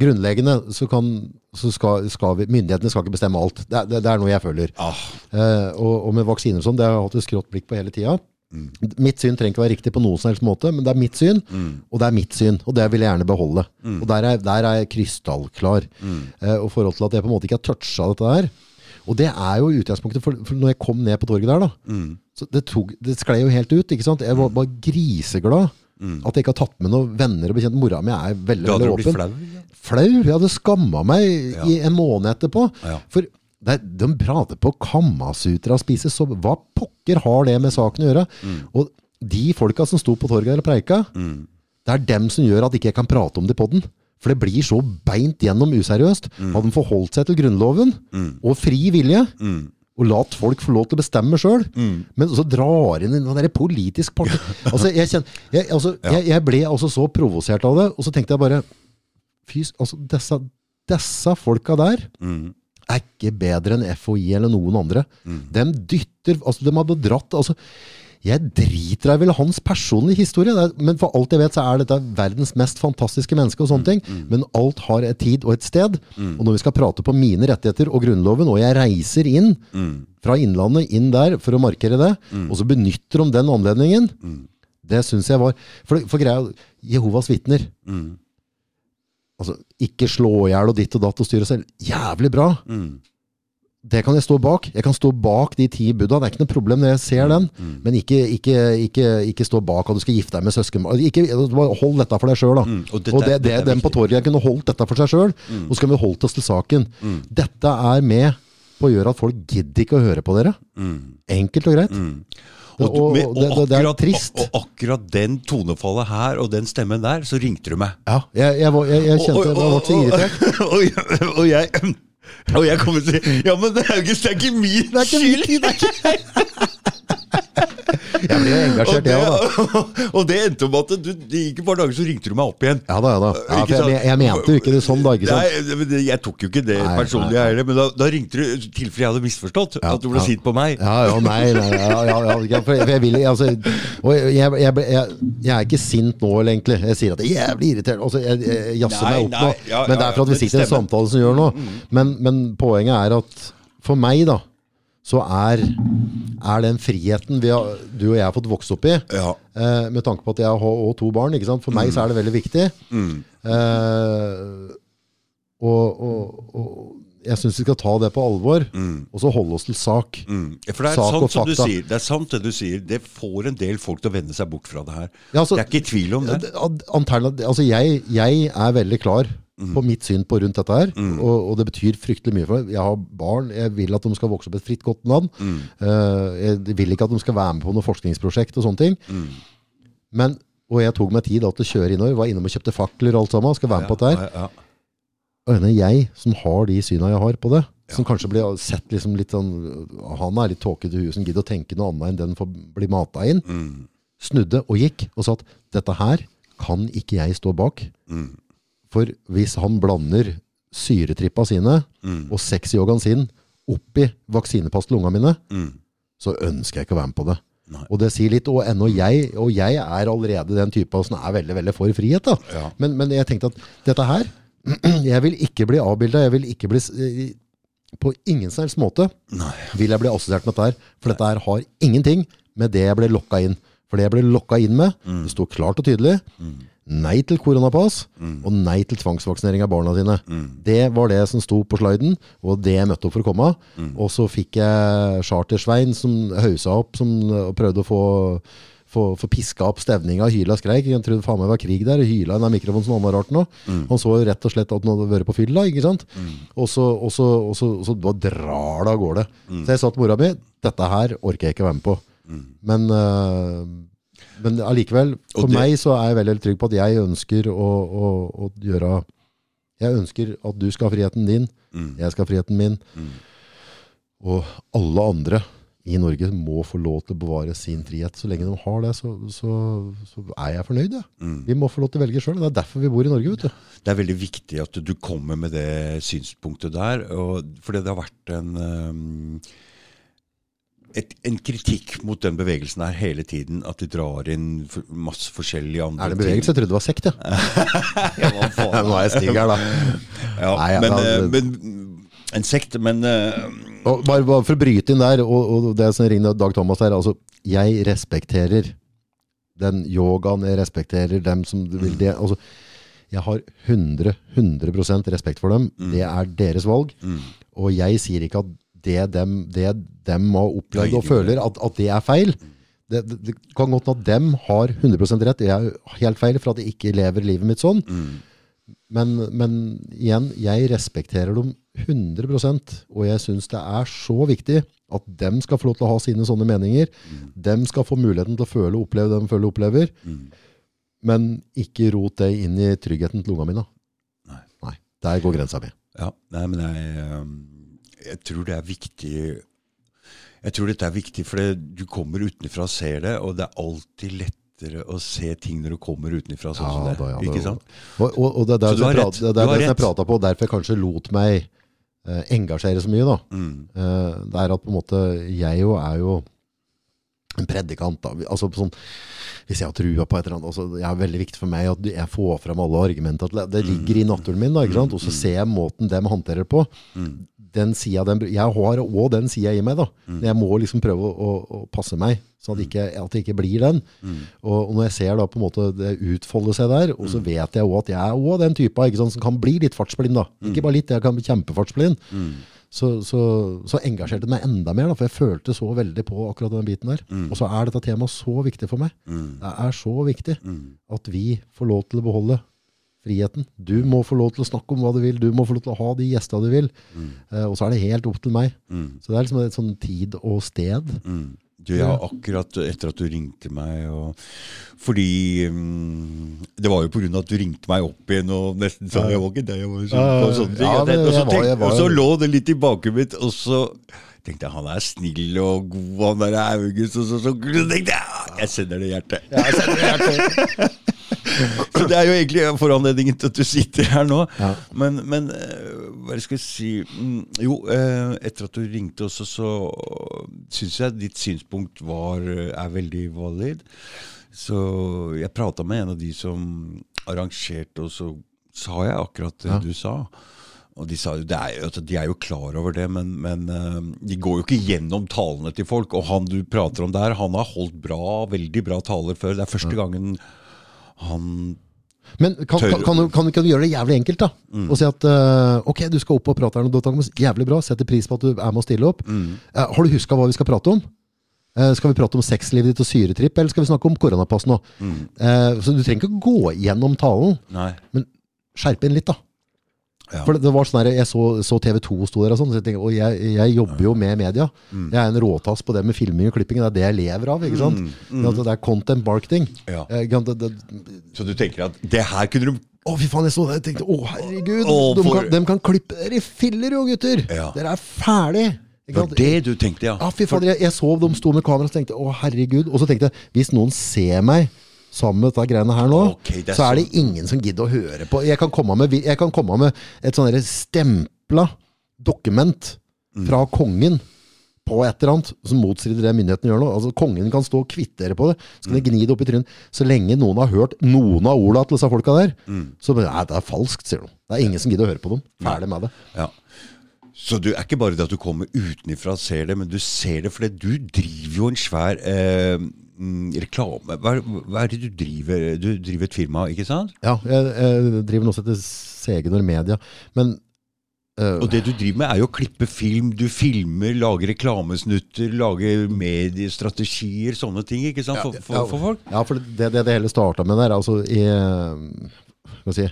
Grunnleggende så, kan, så skal, skal vi Myndighetene skal ikke bestemme alt. Det, det, det er noe jeg føler. Ah, Eh, og, og med vaksiner og sånn, det har jeg hatt et skrått blikk på hele tida. Mitt syn trenger ikke være riktig på noen som helst måte, men det er mitt syn, og det er mitt syn. Og det vil jeg gjerne beholde. Og der er, der er jeg krystallklar. Eh, og forhold til at jeg på en måte ikke har toucha dette her. Og det er jo utgangspunktet, for, for når jeg kom ned på torget der, da, så det, tok, det sklei jo helt ut. ikke sant? Jeg var bare griseglad. At jeg ikke har tatt med noen venner og bekjent. Mora mi er veldig, veldig åpen. flau? Ja. Flau. Jeg hadde skamma meg Ja. i en måned etterpå. Ja. For det, de prater på Kamasutra spiser, så hva pokker har det med saken å gjøre? Mm. Og de folka som sto på torget der og preika, det er dem som gjør at ikke jeg kan prate om det på den. For det blir så beint gjennom useriøst. Mm. Hadde de forholdt seg til Grunnloven og fri vilje, Mm. Og latt folk få lov til å bestemme sjøl, men så drar inn en politisk parti. [laughs] Altså, jeg, kjenner, jeg, altså, jeg, jeg ble altså så provosert av det, og så tenkte jeg bare Fy, altså, disse, disse folka der Mm. er ikke bedre enn FHI eller noen andre. De dytter altså De hadde dratt altså, Jeg driter i vel hans personlige historie, er, men for alt jeg vet, så er dette verdens mest fantastiske menneske. og sånne ting, Men alt har et tid og et sted. Og når vi skal prate på mine rettigheter og Grunnloven, og jeg reiser inn fra Innlandet inn der for å markere det, og så benytter de den anledningen, det syns jeg var For, for greia Jehovas vitner. Altså, Ikke slå i hjel og ditt og datt og styre selv. Jævlig bra. Det kan jeg stå bak. Jeg kan stå bak de ti buddha. Det er ikke noe problem når jeg ser den. Men ikke, ikke, ikke, ikke stå bak at du skal gifte deg med søsken. Ikke, bare hold dette for deg sjøl, da. Mm, og dette og det, det, er den på torget kunne holdt dette for seg sjøl. Og så kan vi holdt oss til saken. Dette er med på å gjøre at folk gidder ikke å høre på dere. Enkelt og greit. Og, Og- med, og det- akkurat, det er trist. og, akkurat den tonefallet her og den stemmen der, så ringte du meg. Ja, jeg, jeg, jeg, jeg kjente jeg ble så irritert. [laughs] Og jeg [laughs] og jeg kommer til å si Ja, men August, det er ikke min Det er ikke skyld! min, det er ikke [laughs] Jeg blir jo engasjert, det, jeg òg, da. [laughs] og det endte om at du, det gikk et par dager, så ringte du meg opp igjen. Ja da, ja da. Ja, for jeg, jeg mente jo ikke det sånn, da. ikke sant? Nei, jeg tok jo ikke det Nei, personlig, jeg heller. Men da, da ringte du i tilfelle jeg hadde misforstått. Ja, at du ble ja. sint på meg. Ja, ja, nei, nei, ja, ja, for jeg, for jeg vil altså, Og jeg, jeg, jeg, jeg, jeg er ikke sint nå, egentlig. Jeg sier at jeg er jævlig irritert. Altså, jeg, jazzer meg opp nå. ja, Men det ja, er for at vi sitter i en samtale som gjør noe. Men, men poenget er at for meg, da, så er, er den friheten vi har, du og jeg har fått vokse opp i, Ja. eh, med tanke på at jeg har og to barn, for meg så er det veldig viktig. Eh, og, og, og jeg syns vi skal ta det på alvor, og så holde oss til sak. Mm. For det er Sak sant som du sier. Det er sant det du sier. Det får en del folk til å vende seg bort fra det her. Ja, altså- det er ikke tvil om det. Altså jeg, jeg er veldig klar Mm. på mitt syn på rundt dette her, og, og det betyr fryktelig mye for meg. Jeg har barn, jeg vil at de skal vokse opp i et fritt, godt land. Mm. Uh, jeg vil ikke at de skal være med på noe forskningsprosjekt og sånne ting. Mm. Men, og jeg tok meg tid da til å kjøre innover, var innom og kjøpte fakler og alt sammen, skal være med på dette her. Ja, ja. Og jeg som har de syna jeg har på det, som kanskje blir sett liksom litt sånn, han er litt tåkete i huet, som gidder å tenke noe annet enn den får bli mata inn, Mm. snudde og gikk, og sa at dette her kan ikke jeg stå bak. Mm. For hvis han blander syretrippa sine Mm. og sexyogaen sin oppi vaksinepass til ungene mine, Mm. så ønsker jeg ikke å være med på det. Nei. Og det sier litt, og ennå jeg, og jeg er allerede den type som er veldig, veldig for frihet. da. Ja. Men, men jeg tenkte at dette her, [clears throat] jeg vil ikke bli avbildet, jeg vil ikke bli, på ingen som måte Nei. vil jeg bli assosiert med dette her. For dette her har ingenting med det jeg ble lokka inn. For det jeg ble lokka inn med, Mm. det står klart og tydelig, nei til koronapass, Mm. og nei til tvangsvaksinering av barna sine. Det var det som sto på sliden, og det jeg møtte opp for å komme. Mm. Og så fikk jeg Charter-Svein som hausa opp, som og prøvde å få, få, få piska opp stevninga, hyla skreik. Jeg trodde faen meg det var krig der, hyla i den mikrofonen som annet rart nå. Mm. Han så jo rett og slett at han hadde vært på fylla, ikke sant? Og så, og så, og så, og så drar det av gårde. Mm. Så jeg sa til mora mi, dette her orker jeg ikke å være med på. Men, øh, men allikevel, for det- meg så er jeg veldig trygg på at jeg ønsker å, å, å gjøre Jeg ønsker at du skal ha friheten din, Mm. jeg skal ha friheten min. Og alle andre i Norge må få lov til å bevare sin frihet. Så lenge de har det, så, så, så er jeg fornøyd. Ja. Mm. Vi må få lov til å velge sjøl. Det er derfor vi bor i Norge. vet du. Det er veldig viktig at du kommer med det synspunktet der. Og, fordi det har vært en um, et, en kritikk mot den bevegelsen her hele tiden. At de drar inn for, masse forskjellige andre Er det bevegelse? Jeg trodde det var sekt, ja. [laughs] Ja. Nå er jeg stig her, da. Ja, Nei, men, da eh, men En sekt, men eh, Og bare, bare for å bryte inn der, og, og det som ringer Dag Thomas der, altså, jeg respekterer den yogaen, jeg respekterer dem som vil det. Altså, jeg har 100, 100% respekt for dem. Mm. Det er deres valg. Og jeg sier ikke at det dem, det dem har opplevd og føler, at, at det er feil. Det, det, det kan godt hende at dem har 100% rett, jeg er helt feil for at jeg ikke lever livet mitt sånn. Men, men igjen, jeg respekterer dem 100% og jeg syns det er så viktig at dem skal få lov til å ha sine sånne meninger. Dem skal få muligheten til å føle og oppleve det de føler og opplever. Men ikke rot det inn i tryggheten til ungene mine. Nei. Nei. Der går grensa mi. Ja, nei, men jeg, um, jeg tror det er viktig Jeg tror dette er viktig, for det, du kommer utenfra og ser det, og det er alltid lettere å se ting når du kommer utenfra. Sånn som det, da, ja, ikke sant? Og, og, og det er som jeg det som jeg rett. prata på, derfor jeg kanskje lot meg eh, engasjere så mye. da. Mm. Eh, det er at på en måte Jeg jo er jo en predikant. da. Altså sånn, Hvis jeg har trua på et eller annet altså, Det er veldig viktig for meg at jeg får fram alle argumenter. Det ligger i naturen min, da, ikke sant? og så ser jeg måten dem håndterer på. Den siden, den, jeg har òg den sida i meg. da. Jeg må liksom prøve å, å, å passe meg, så at, ikke, at det ikke blir den. Og, og når jeg ser da på en måte det utfolde seg der, og så vet jeg òg at jeg er også den typa ikke sant, som kan bli litt fartsblind. da. Ikke bare litt, jeg kan bli kjempefartsblind. Så, så, så engasjerte det meg enda mer, da, for jeg følte så veldig på akkurat den biten der. Og så er dette temaet så viktig for meg. Det er så viktig at vi får lov til å beholde friheten. Du må få lov til å snakke om hva du vil, du må få lov til å ha de gjestene du vil. Eh, og så er det helt opp til meg. Så det er liksom et sånn tid og sted. Du, ja, akkurat etter at du ringte meg og Fordi um, Det var jo pga. at du ringte meg opp igjen og nesten sa jeg var ikke deg, jeg var sånne ting. Ja, og, så jeg jeg og så lå det litt i bakhuet mitt, og så tenkte jeg han er snill og god, han der August, og så, så, så tenkte jeg «Ah, jeg sender det hjertet. [laughs] [laughs] Så det er jo egentlig foranledningen til at du sitter her nå. Ja. Men, men eh, hva skal jeg si mm, Jo, eh, etter at du ringte også, så syns jeg ditt synspunkt var, er veldig valid. Så jeg prata med en av de som arrangerte, og så sa jeg akkurat det Ja. du sa. Og de, sa, er, jo- altså, de er jo klar over det, men, men eh, de går jo ikke gjennom talene til folk. Og han du prater om der, han har holdt bra, veldig bra taler før. Det er første gangen han Men kan, kan, kan, du, kan du gjøre det jævlig enkelt, da? Og si at uh, ok, du skal opp og prate her nå. Jævlig bra. Setter pris på at du er med å stille opp. Eh, har du huska hva vi skal prate om? Uh, skal vi prate om sexlivet ditt og syretripp, eller skal vi snakke om koronapass nå? Eh, så du trenger ikke gå gjennom talen, Nei. men skjerpe inn litt, da. Ja. For det, det var sånn her, Jeg så, så TV 2 sto der, og sånn, så jeg tenkte, og jeg, jeg jobber jo med media. Jeg er en råtass på det med filming og klipping. Det er det jeg lever av. ikke sant? At Det er content marketing. Ja. Eh, det, det, Så du tenker at det her kunne du å, fy faen, jeg så det. Jeg tenkte, å, herregud. Å, de, kan, de kan klippe dere i filler, jo, gutter. Ja. Dere er ferdig. Var det du tenkte, ja. Ja, fy faen, jeg, jeg så de sto med kamera og tenkte, å, herregud. Og så tenkte jeg, hvis noen ser meg sammen med dette greiene her nå, okay, er så er det ingen som gidder å høre på. Jeg kan komme med, jeg kan komme med et sånn stempla dokument Mm. fra kongen på et eller annet som motstrider det myndighetene gjør nå. Altså, kongen kan stå og kvittere på det. Så kan de gni det opp i trynet. Så lenge noen har hørt noen av orda til disse folka der, Mm. så Nei, det er falskt, sier de. Det er ingen som gidder å høre på dem. Ferdig med det. ja. Så du er ikke bare det at du kommer utenifra og ser det, men du ser det fordi du driver jo en svær eh, mm, reklame hva, hva er det du driver? Du driver et firma, ikke sant? Ja, jeg, jeg driver noe som heter Segenor Media. Men eh, Og det du driver med, er jo å klippe film. Du filmer, lager reklamesnutter, lager mediestrategier, sånne ting, ikke sant? For, for, for folk. Ja, for det det, det hele starta med der, altså i skal vi si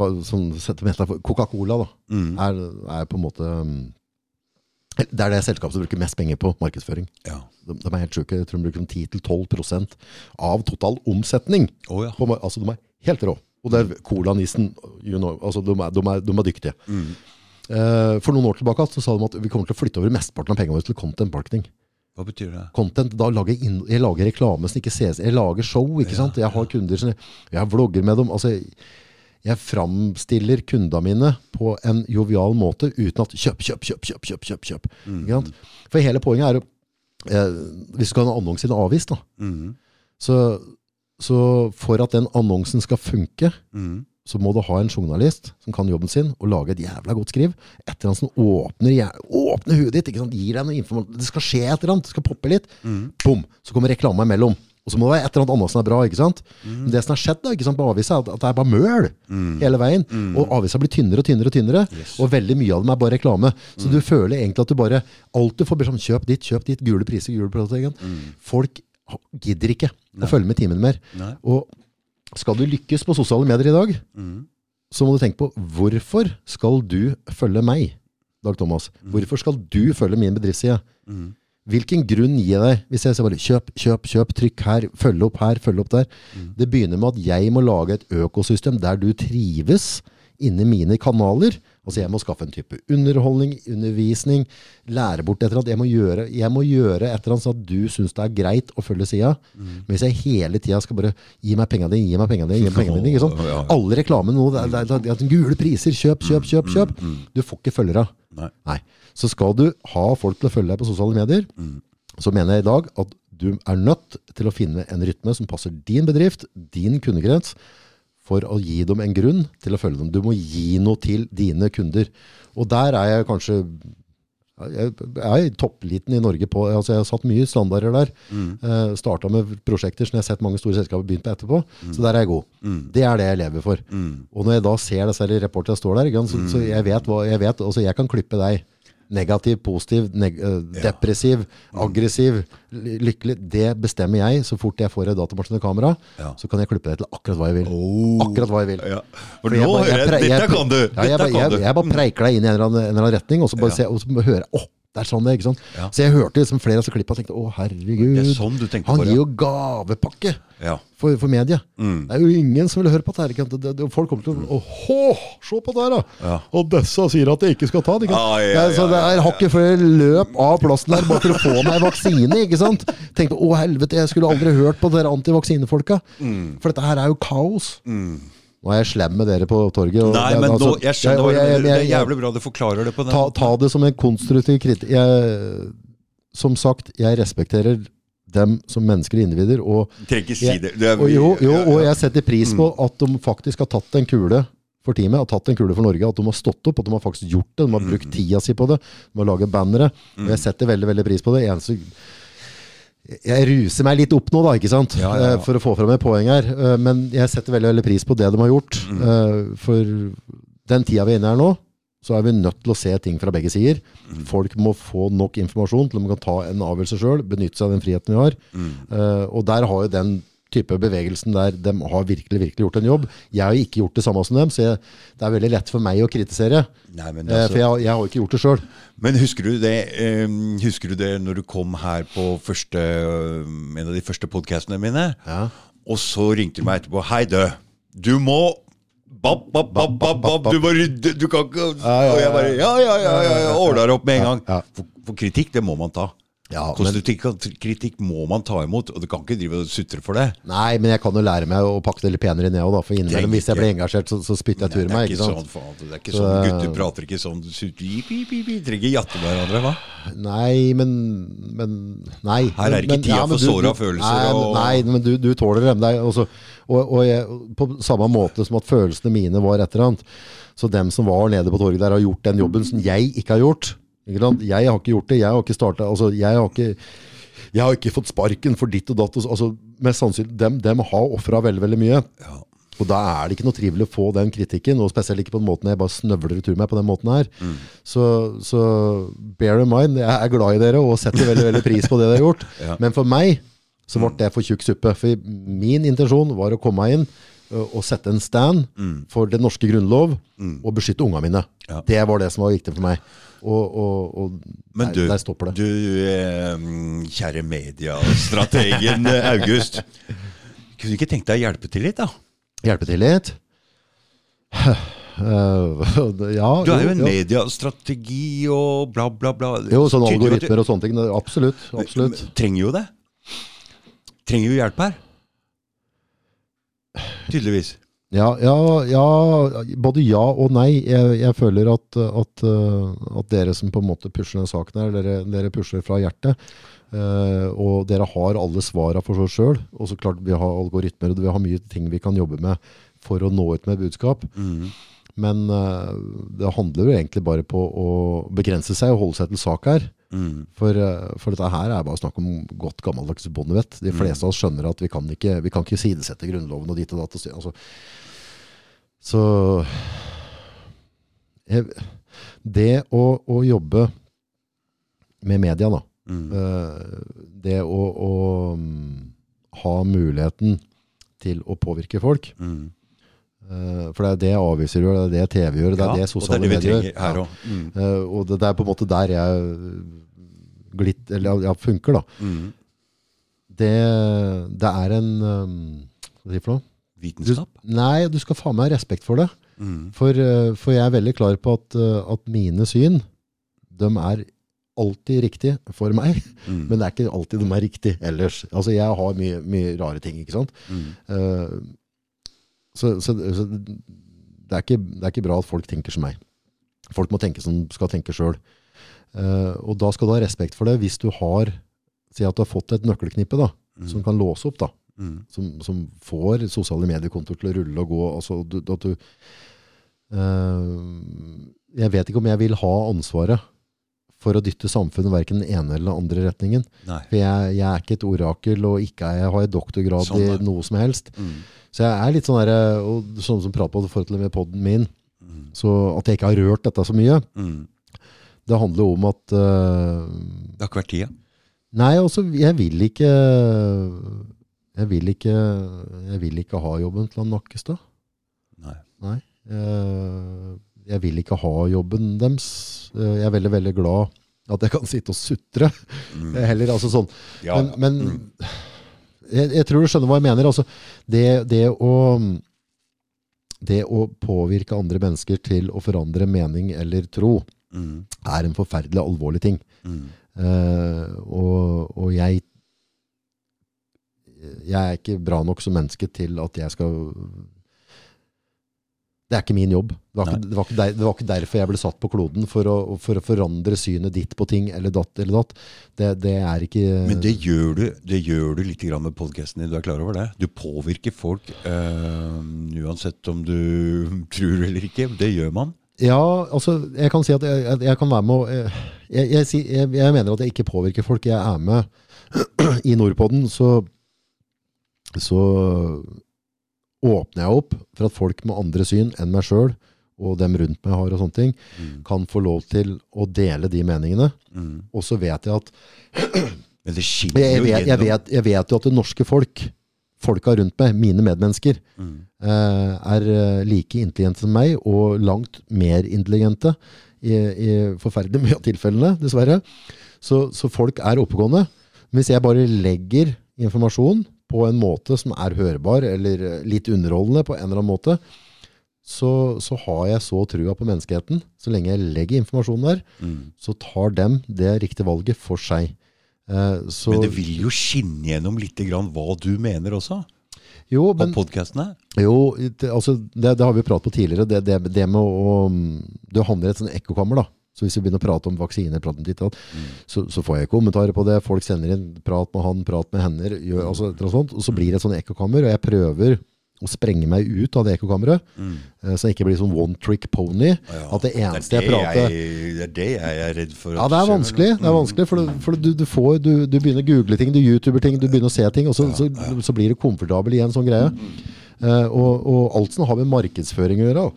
sånn Coca-Cola da, Mm. er, er på en måte um, Det er det selskapet som bruker mest penger på markedsføring. Ja. De, de er helt sjuke. Jeg tror de bruker 10-12% av total omsetning. Oh, ja. På, altså, de er helt rå. Og det er Cola-nissen. You know, altså, de, er, de, er, de er dyktige. Mm. Eh, for noen år tilbake så sa de at vi kommer til å flytte over mesteparten av pengene våre til content marketing. Hva betyr det? content, da lager jeg, inn, jeg lager reklame som ikke ses. Jeg lager show, ikke sant? Jeg har kunder som jeg, jeg vlogger med dem. Altså, jeg, jeg framstiller kundene mine på en jovial måte uten at kjøp, kjøp, kjøp, kjøp, kjøp, kjøp, kjøp. Sant? For hele poenget er jo eh, Hvis du skal ha en annonse i en avis, da, Mm. så, så for at den annonsen skal funke, Mm. så må du ha en journalist som kan jobben sin og lage et jævla godt skriv. Et eller annet som åpner, åpner huet ditt. Gir deg noe informasjon. Det skal skje et eller annet. Det skal poppe litt. Bom! Så kommer reklama imellom. Og så må det være et eller annet annet som er bra. ikke sant? Men det som har skjedd da, ikke sant, på avisa, er at- det er bare møl hele veien. Og avisa blir tynnere og tynnere, og tynnere, og veldig mye av dem er bare reklame. Så du føler egentlig at du bare Alt du får beskjed om kjøp ditt, kjøp ditt, gule priser, gule priser. sant? Folk gidder ikke å følge med timen mer. Nei. Og skal du lykkes på sosiale medier i dag, så må du tenke på hvorfor skal du følge meg, Dag Thomas? Hvorfor skal du følge min bedriftsside? Hvilken grunn gir jeg deg hvis jeg sier bare kjøp, kjøp, kjøp, trykk her, følg opp her, følg opp der? Det begynner med at jeg må lage et økosystem der du trives inni mine kanaler. Altså jeg må skaffe en type underholdning, undervisning, lære bort et eller annet. Jeg må gjøre, jeg må gjøre et eller annet sånn at du syns det er greit å følge sida. Men hvis jeg hele tida skal bare gi meg penga dine, gi meg penga dine, gi meg penga dine ikke sant? [laughs] Alle reklamene nå, det er, det er, det er gule priser, kjøp, kjøp, kjøp, kjøp. Du får ikke følgere. Nei. Nei. Så skal du ha folk til å følge deg på sosiale medier, så mener jeg i dag at du er nødt til å finne en rytme som passer din bedrift, din kundekrets, for å gi dem en grunn til å følge dem. Du må gi noe til dine kunder. Og der er jeg kanskje Jeg er toppliten i Norge på altså Jeg har satt mye standarder der. Mm. Uh, Starta med prosjekter som jeg har sett mange store selskaper begynt på etterpå. Mm. Så der er jeg god. Mm. Det er det jeg lever for. Mm. Og når jeg da ser disse reporterne står der, så, så, jeg vet hva jeg vet. Altså jeg kan klippe deg negativ, positiv, neg uh, depressiv, ja. aggressiv, lykkelig. Det bestemmer jeg. Så fort jeg får et datamaskin og kamera, ja. så kan jeg klippe deg til akkurat hva jeg vil. Oh. Akkurat hva jeg vil. Ja. For nå hører jeg, Dette kan du! Ja, jeg, jeg, jeg, jeg, bare preiker deg inn i en eller annen, en eller annen retning, og så bare se, og så hører jeg oh, det er sånn det, ikke sant? Ja. Så jeg hørte liksom flere av disse klippene og tenkte å herregud, er sånn han for, ja. gir jo gavepakke ja. for, for media. Mm. Det er jo ingen som vil høre på dette. Det, det, folk kommer til å Åhå, se på det her, da! Og disse sier at de ikke skal ta det. Ah, så det er hakket før jeg løp av plassen der bare for å få meg vaksine. ikke sant? Tenkte å helvete, jeg skulle aldri hørt på dere antivaksinefolka. Mm. For dette her er jo kaos. Mm. Nå er jeg slem med dere på torget. Og, Nei, men altså, nå, jeg skjønner jeg, jeg, jeg, Det er jævlig bra du forklarer det på den ta, ta det som en konstruktiv kritikk. Som sagt, jeg respekterer dem som mennesker og individer. Og, Trenger ikke si det. det og, jo, jo, og jeg setter pris på mm. at de faktisk har tatt en kule for teamet, har tatt en kule for Norge. At de har stått opp, at de har faktisk gjort det. De har brukt mm. tida si på det. De har laget bannere. Og jeg mm. setter veldig veldig pris på det. Eneste jeg ruser meg litt opp nå, da, ikke sant? Ja, ja, ja. for å få fram et poeng her. Eh, men jeg setter veldig, veldig pris på det de har gjort. Mm. Eh, for den tida vi er inne her nå, så er vi nødt til å se ting fra begge sider. Mm. Folk må få nok informasjon til at de kan ta en avgjørelse sjøl, benytte seg av den friheten vi har. Mm. Og der har jo den type bevegelsen der de har virkelig virkelig gjort en jobb. Jeg har ikke gjort det samme som dem, så jeg, det er veldig lett for meg å kritisere. Nei, altså, uh, for jeg, jeg, har ikke gjort det sjøl. Men husker du det um, Husker du det når du kom her på første, en av de første podkastene mine? Ja. Og så ringte du meg etterpå. Hei, du. Du må Bap, bap, bap, bap, bap. Du må rydde Du kan ikke Og jeg bare Ja, ja, ja, ja, ja. ordner opp med en gang. For, for kritikk, det må man ta. Ja, Konstruktiv må man ta imot, og du kan ikke drive og sutre for det. Nei, men jeg kan jo lære meg å pakke det litt penere ned òg, For innimellom, hvis jeg blir engasjert, så, så spytter jeg tur meg. Ikke sant? Sånn, det er ikke så, sånn, Gutter prater ikke sånn Vi trenger ikke jatte hverandre, hva? Nei, men, men Nei. Her er ikke men, tida ja, for såra følelser. Nei, og, nei, men du, du tåler dem. Også, og, og jeg, på samme måte som at følelsene mine var et eller annet. Så dem som var nede på torget der, har gjort den jobben som jeg ikke har gjort. Jeg har ikke gjort det. Jeg har ikke starta altså, jeg, har ikke, jeg har ikke fått sparken for ditt og datt. Altså, mest sannsynlig, dem, dem har ofra veldig veldig mye. Ja. Og da er det ikke noe trivelig å få den kritikken, og spesielt ikke på den måten jeg bare snøvler retur tur med på den måten her. Mm. Så, så, bear in mind, jeg er glad i dere og setter veldig veldig pris på det dere har gjort. [laughs] ja. Men for meg så ble det for tjukk suppe. For min intensjon var å komme meg inn og sette en stand mm. for den norske grunnlov mm. og beskytte unga mine. Ja. Det var det som var viktig for meg. Og, og, og Men du, der, stopper det. Du, eh, kjære mediestrategen August. Kunne du ikke tenkt deg å hjelpe til litt, da? Hjelpe til litt? [laughs] ja, du er jo en mediestrategi og bla, bla, bla. Jo, sånn algoritmer og sånne ting. Absolutt. absolutt. Trenger jo det. Trenger jo hjelp her. Tydeligvis. Ja, ja, ja, både ja og nei. Jeg, jeg føler at, at, eh, at, dere som på en måte pusher denne saken her, dere, dere pusher fra hjertet. Uh, og dere har alle svara for seg sjøl. Og så klart vi har algoritmer og vi har mye ting vi kan jobbe med for å nå ut med budskap. Mm. Men uh, det handler jo egentlig bare på å begrense seg og holde seg til sak her. Mm. For, uh, for, dette her er bare snakk om godt gammeldags bondevett. De fleste av oss skjønner at vi kan ikke, vi kan ikke sidesette Grunnloven og dit og datt. Altså, så jeg, Det å, å, jobbe med media, da mm. uh, Det å, å um, ha muligheten til å påvirke folk mm. Uh, For det er det aviser gjør, det er det TV gjør, det er ja, det sosiale medier gjør. Ja. Mm. Uh, og det, det, er på en måte der jeg glitt, eller ja, funker, da. Mm. Det, det, er en um, Hva sier for noe? Vitenskap? Du, nei, du skal faen meg ha respekt for det. Mm. For, uh, for, jeg er veldig klar på at, uh, at mine syn, de er alltid riktig for meg. Mm. Men det er ikke alltid de er riktige ellers. Altså, jeg har mye, mye rare ting, ikke sant. Mm. Uh, så, så, så det, er ikke, det, er ikke, bra at folk tenker som meg. Folk må tenke som skal tenke sjøl. Uh, og da skal du ha respekt for det hvis du har Si at du har fått et nøkkelknippe da, mm. som kan låse opp. da. Mm. Som, som, får sosiale mediekontoer til å rulle og gå. Altså, du, at du uh, Jeg vet ikke om jeg vil ha ansvaret for å dytte samfunnet verken den ene eller den andre retningen. Nei. For jeg, jeg er ikke et orakel, og ikke er jeg har jeg doktorgrad Sånn, i noe som helst. Mm. Så jeg er litt sånn der, og sånn som prater på det forhold til med podden min, Mm. så at jeg ikke har rørt dette så mye, Mm. det handler jo om at uh, Det har ikke vært tida. Nei, altså, jeg vil ikke Jeg vil ikke Jeg vil ikke ha jobben til han Nakkestad. Nei. Nei. Jeg, jeg vil ikke ha jobben deres. Jeg er veldig, veldig glad at jeg kan sitte og sutre. Mm. Heller, altså sånn. Ja, Men, men Mm. jeg, jeg tror du skjønner hva jeg mener. Altså, det, det å det å påvirke andre mennesker til å forandre mening eller tro, Mm. er en forferdelig alvorlig ting. Eh, og, og jeg Jeg er ikke bra nok som menneske til at jeg skal Det er ikke min jobb. Det var ikke, det var ikke, der, det var ikke derfor jeg ble satt på kloden, for å, for å forandre synet ditt på ting, eller datt eller datt. Det, det er ikke Men det gjør du, det gjør du litt grann med podkasten din. Du er klar over det? Du påvirker folk øh, uansett om du [laughs] tror eller ikke. Det gjør man. Ja, altså, jeg kan si at jeg, jeg, jeg kan være med å jeg, jeg, jeg, mener at jeg ikke påvirker folk. Jeg er med [clears throat] i Nordpodden, så, så åpner jeg opp for at folk med andre syn enn meg sjøl, og dem rundt meg har og sånne ting, Mm. kan få lov til å dele de meningene. Mm. Og så vet jeg at [clears throat] Men det jeg jo vet, jeg, vet, jeg vet jo at det norske folk, folka rundt meg, mine medmennesker, Mm. eh, er eh, like intelligente som meg, og langt mer intelligente i, i forferdelig mye av tilfellene, dessverre. Så, så folk er oppegående. Men hvis jeg bare legger informasjon på en måte som er hørbar, eller eh, litt underholdende på en eller annen måte, så, så har jeg så trua på menneskeheten. Så lenge jeg legger informasjonen der, Mm. så tar dem det riktige valget for seg. Eh, så, Men det vil jo skinne gjennom litt grann hva du mener også, jo, på men, podkastene. Jo, det, altså, det, det har vi jo pratet på tidligere. Det, det, det med å Du havner i et sånn ekkokammer, da. Så hvis vi begynner å prate om vaksiner, prate om ditt, mm. så, så får jeg kommentarer på det. Folk sender inn 'prat med han', 'prat med henne', gjør, altså, et eller annet sånt, og så blir det et sånt ekkokammer. Og jeg prøver å sprenge meg ut av det ekkokammeret, Mm. eh, så jeg ikke blir sånn one trick pony. Ja, At det eneste det jeg er prater jeg, Det er det jeg er redd for. Ja, det er vanskelig. Det er Mm. vanskelig for, du, for du, du, får, du, du begynner å google ting, du youtuber ting, du begynner å se ting, og så, så, så blir du komfortabel i en sånn greie. Eh, og, og alt som har med markedsføring å gjøre,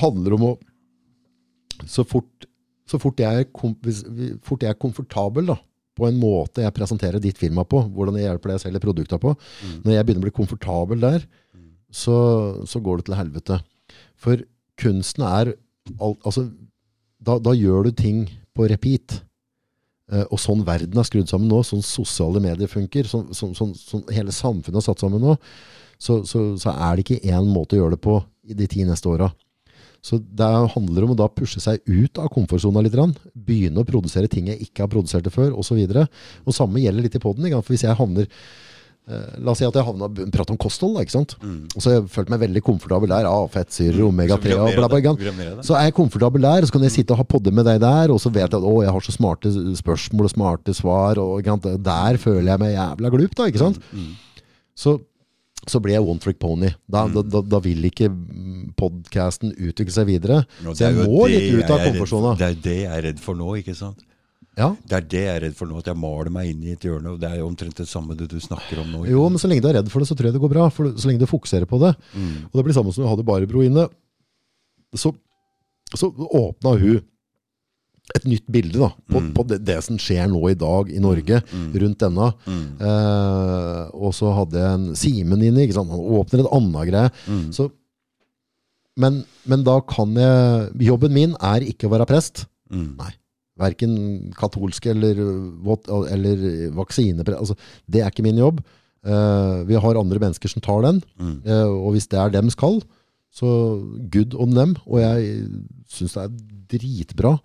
handler om å Så fort, så fort, jeg, fort jeg er komfortabel da, på en måte jeg presenterer ditt firma på, hvordan jeg hjelper deg å selge produkter på, når jeg begynner å bli komfortabel der, så, så går det til helvete. For kunsten er alt, altså, da, da gjør du ting på repeat. Eh, og sånn verden er skrudd sammen nå, sånn sosiale medier funker, sånn, sånn, sånn, sånn hele samfunnet er satt sammen nå, så, så, så er det ikke én måte å gjøre det på i de ti neste åra. Så det handler om å da pushe seg ut av komfortsona litt. Begynne å produsere ting jeg ikke har produsert det før, osv. Og samme gjelder litt i poden. For hvis jeg havner eh, La oss si at jeg havna prater om kosthold, ikke sant? og så har jeg følt meg veldig komfortabel der. Ah, fettsyrer, omega-3 og bla, bla, bla. Så er jeg komfortabel der, og så kan jeg sitte og ha podde med deg der, og så vet jeg at å, jeg har så smarte spørsmål og smarte svar, og der føler jeg meg jævla glup, da, ikke sant? Så, så blir jeg one trick pony. Da, da, da, da vil ikke podcasten utvikle seg videre. Så jeg må litt ut av komfortsona. Det er det jeg er redd for nå, ikke sant? Ja. Det er det jeg er redd for nå, at jeg maler meg inn i et hjørne. og Det er jo omtrent det samme det du snakker om nå. Jo, men så lenge du er redd for det, så tror jeg det går bra. For så lenge du fokuserer på det. Og det blir samme som du hadde Barbro inne. Så, så åpna hun et nytt bilde da, på, på det, det som skjer nå i dag i Norge, rundt denne. Eh, og så hadde jeg en Simen inne. Ikke sant? Han åpner et annet greie. Så, men, men da kan jeg Jobben min er ikke å være prest. Mm. Nei. Verken katolsk eller, eller vaksineprest. Altså, det er ikke min jobb. Eh, vi har andre mennesker som tar den. Mm. Eh, og hvis det er dems kall, så good on dem. Og jeg syns det er dritbra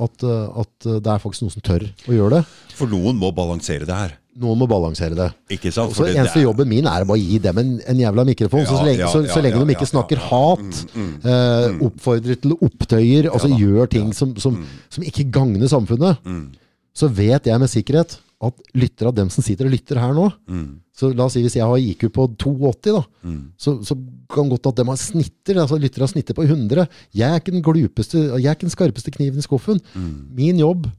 at, eh, at det er faktisk noen som tør å gjøre det. For noen må balansere det her. Noen må balansere det. Ikke sant? For så Eneste er- jobben min er å bare gi dem en, en jævla mikrofon. så, Ja, så lenge, ja, så, så lenge ja, de ikke snakker hat, Mm, mm, eh, oppfordrer til opptøyer, altså gjør ting som, som, som ikke gagner samfunnet, Mm. så vet jeg med sikkerhet at lyttere av dem som sitter og lytter her nå Mm. Så la oss si hvis jeg har IQ på 82, da, Mm. så, så kan godt at de har snitter, altså lyttere har snitter på 100. Jeg er ikke den glupeste, jeg er ikke den skarpeste kniven i skuffen. Mm. Min jobb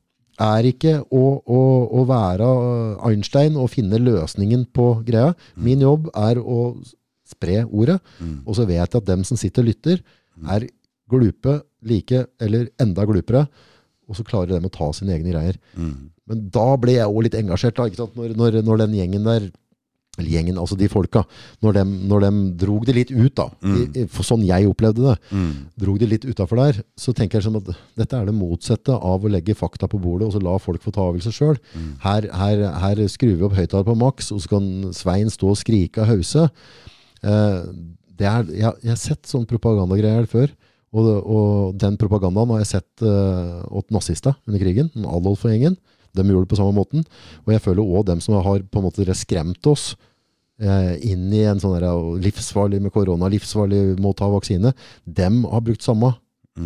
er ikke å, å, å være Einstein og finne løsningen på greia. Min jobb er å spre ordet, og så vet jeg at dem som sitter og lytter, er glupe, like eller enda glupere, og så klarer de å ta sine egne greier. Men da ble jeg òg litt engasjert, da, ikke sant? Når, når, når den gjengen der eller gjengen, altså de folka, når de, når de drog det litt ut, da, Mm. i, for sånn jeg opplevde det, drog det litt utafor der, så tenker jeg som at dette er det motsatte av å legge fakta på bordet og så la folk få ta avgjørelser sjøl. Her, her, her skrur vi opp høyttaler på maks, og så kan Svein stå og skrike av hause. Eh, er, jeg, jeg har sett sånn propagandagreier før. Og, og den propagandaen har jeg sett uh, åt nazister under krigen. Adolf og gjengen. De gjorde det på samme måten. Og jeg føler òg dem som har på en måte skremt oss eh, inn i en sånn livsfarlig med korona, livsfarlig må ta vaksine, dem har brukt samme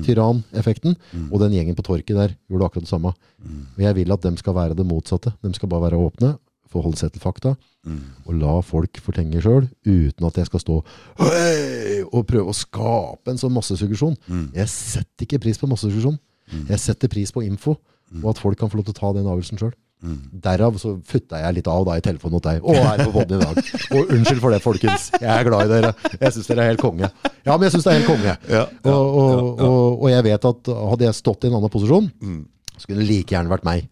tyraneffekten. Og den gjengen på torket der gjorde akkurat det samme. Og jeg vil at dem skal være det motsatte. De skal bare være åpne, forholde seg til fakta, og la folk fortenge sjøl, uten at jeg skal stå og prøve å skape en sånn massesuggesjon. Jeg setter ikke pris på massesuggesjon. Jeg setter pris på info, og at folk kan få lov til å ta den avgjørelsen sjøl. Derav så futta jeg litt av da i telefonen hos deg. Å, er på podden i dag. Og unnskyld for det, folkens. Jeg er glad i dere. Jeg syns dere er helt konge. Ja, men jeg syns det er helt konge. Ja, ja, og, og, og, og jeg vet at hadde jeg stått i en annen posisjon, så kunne det like gjerne vært meg.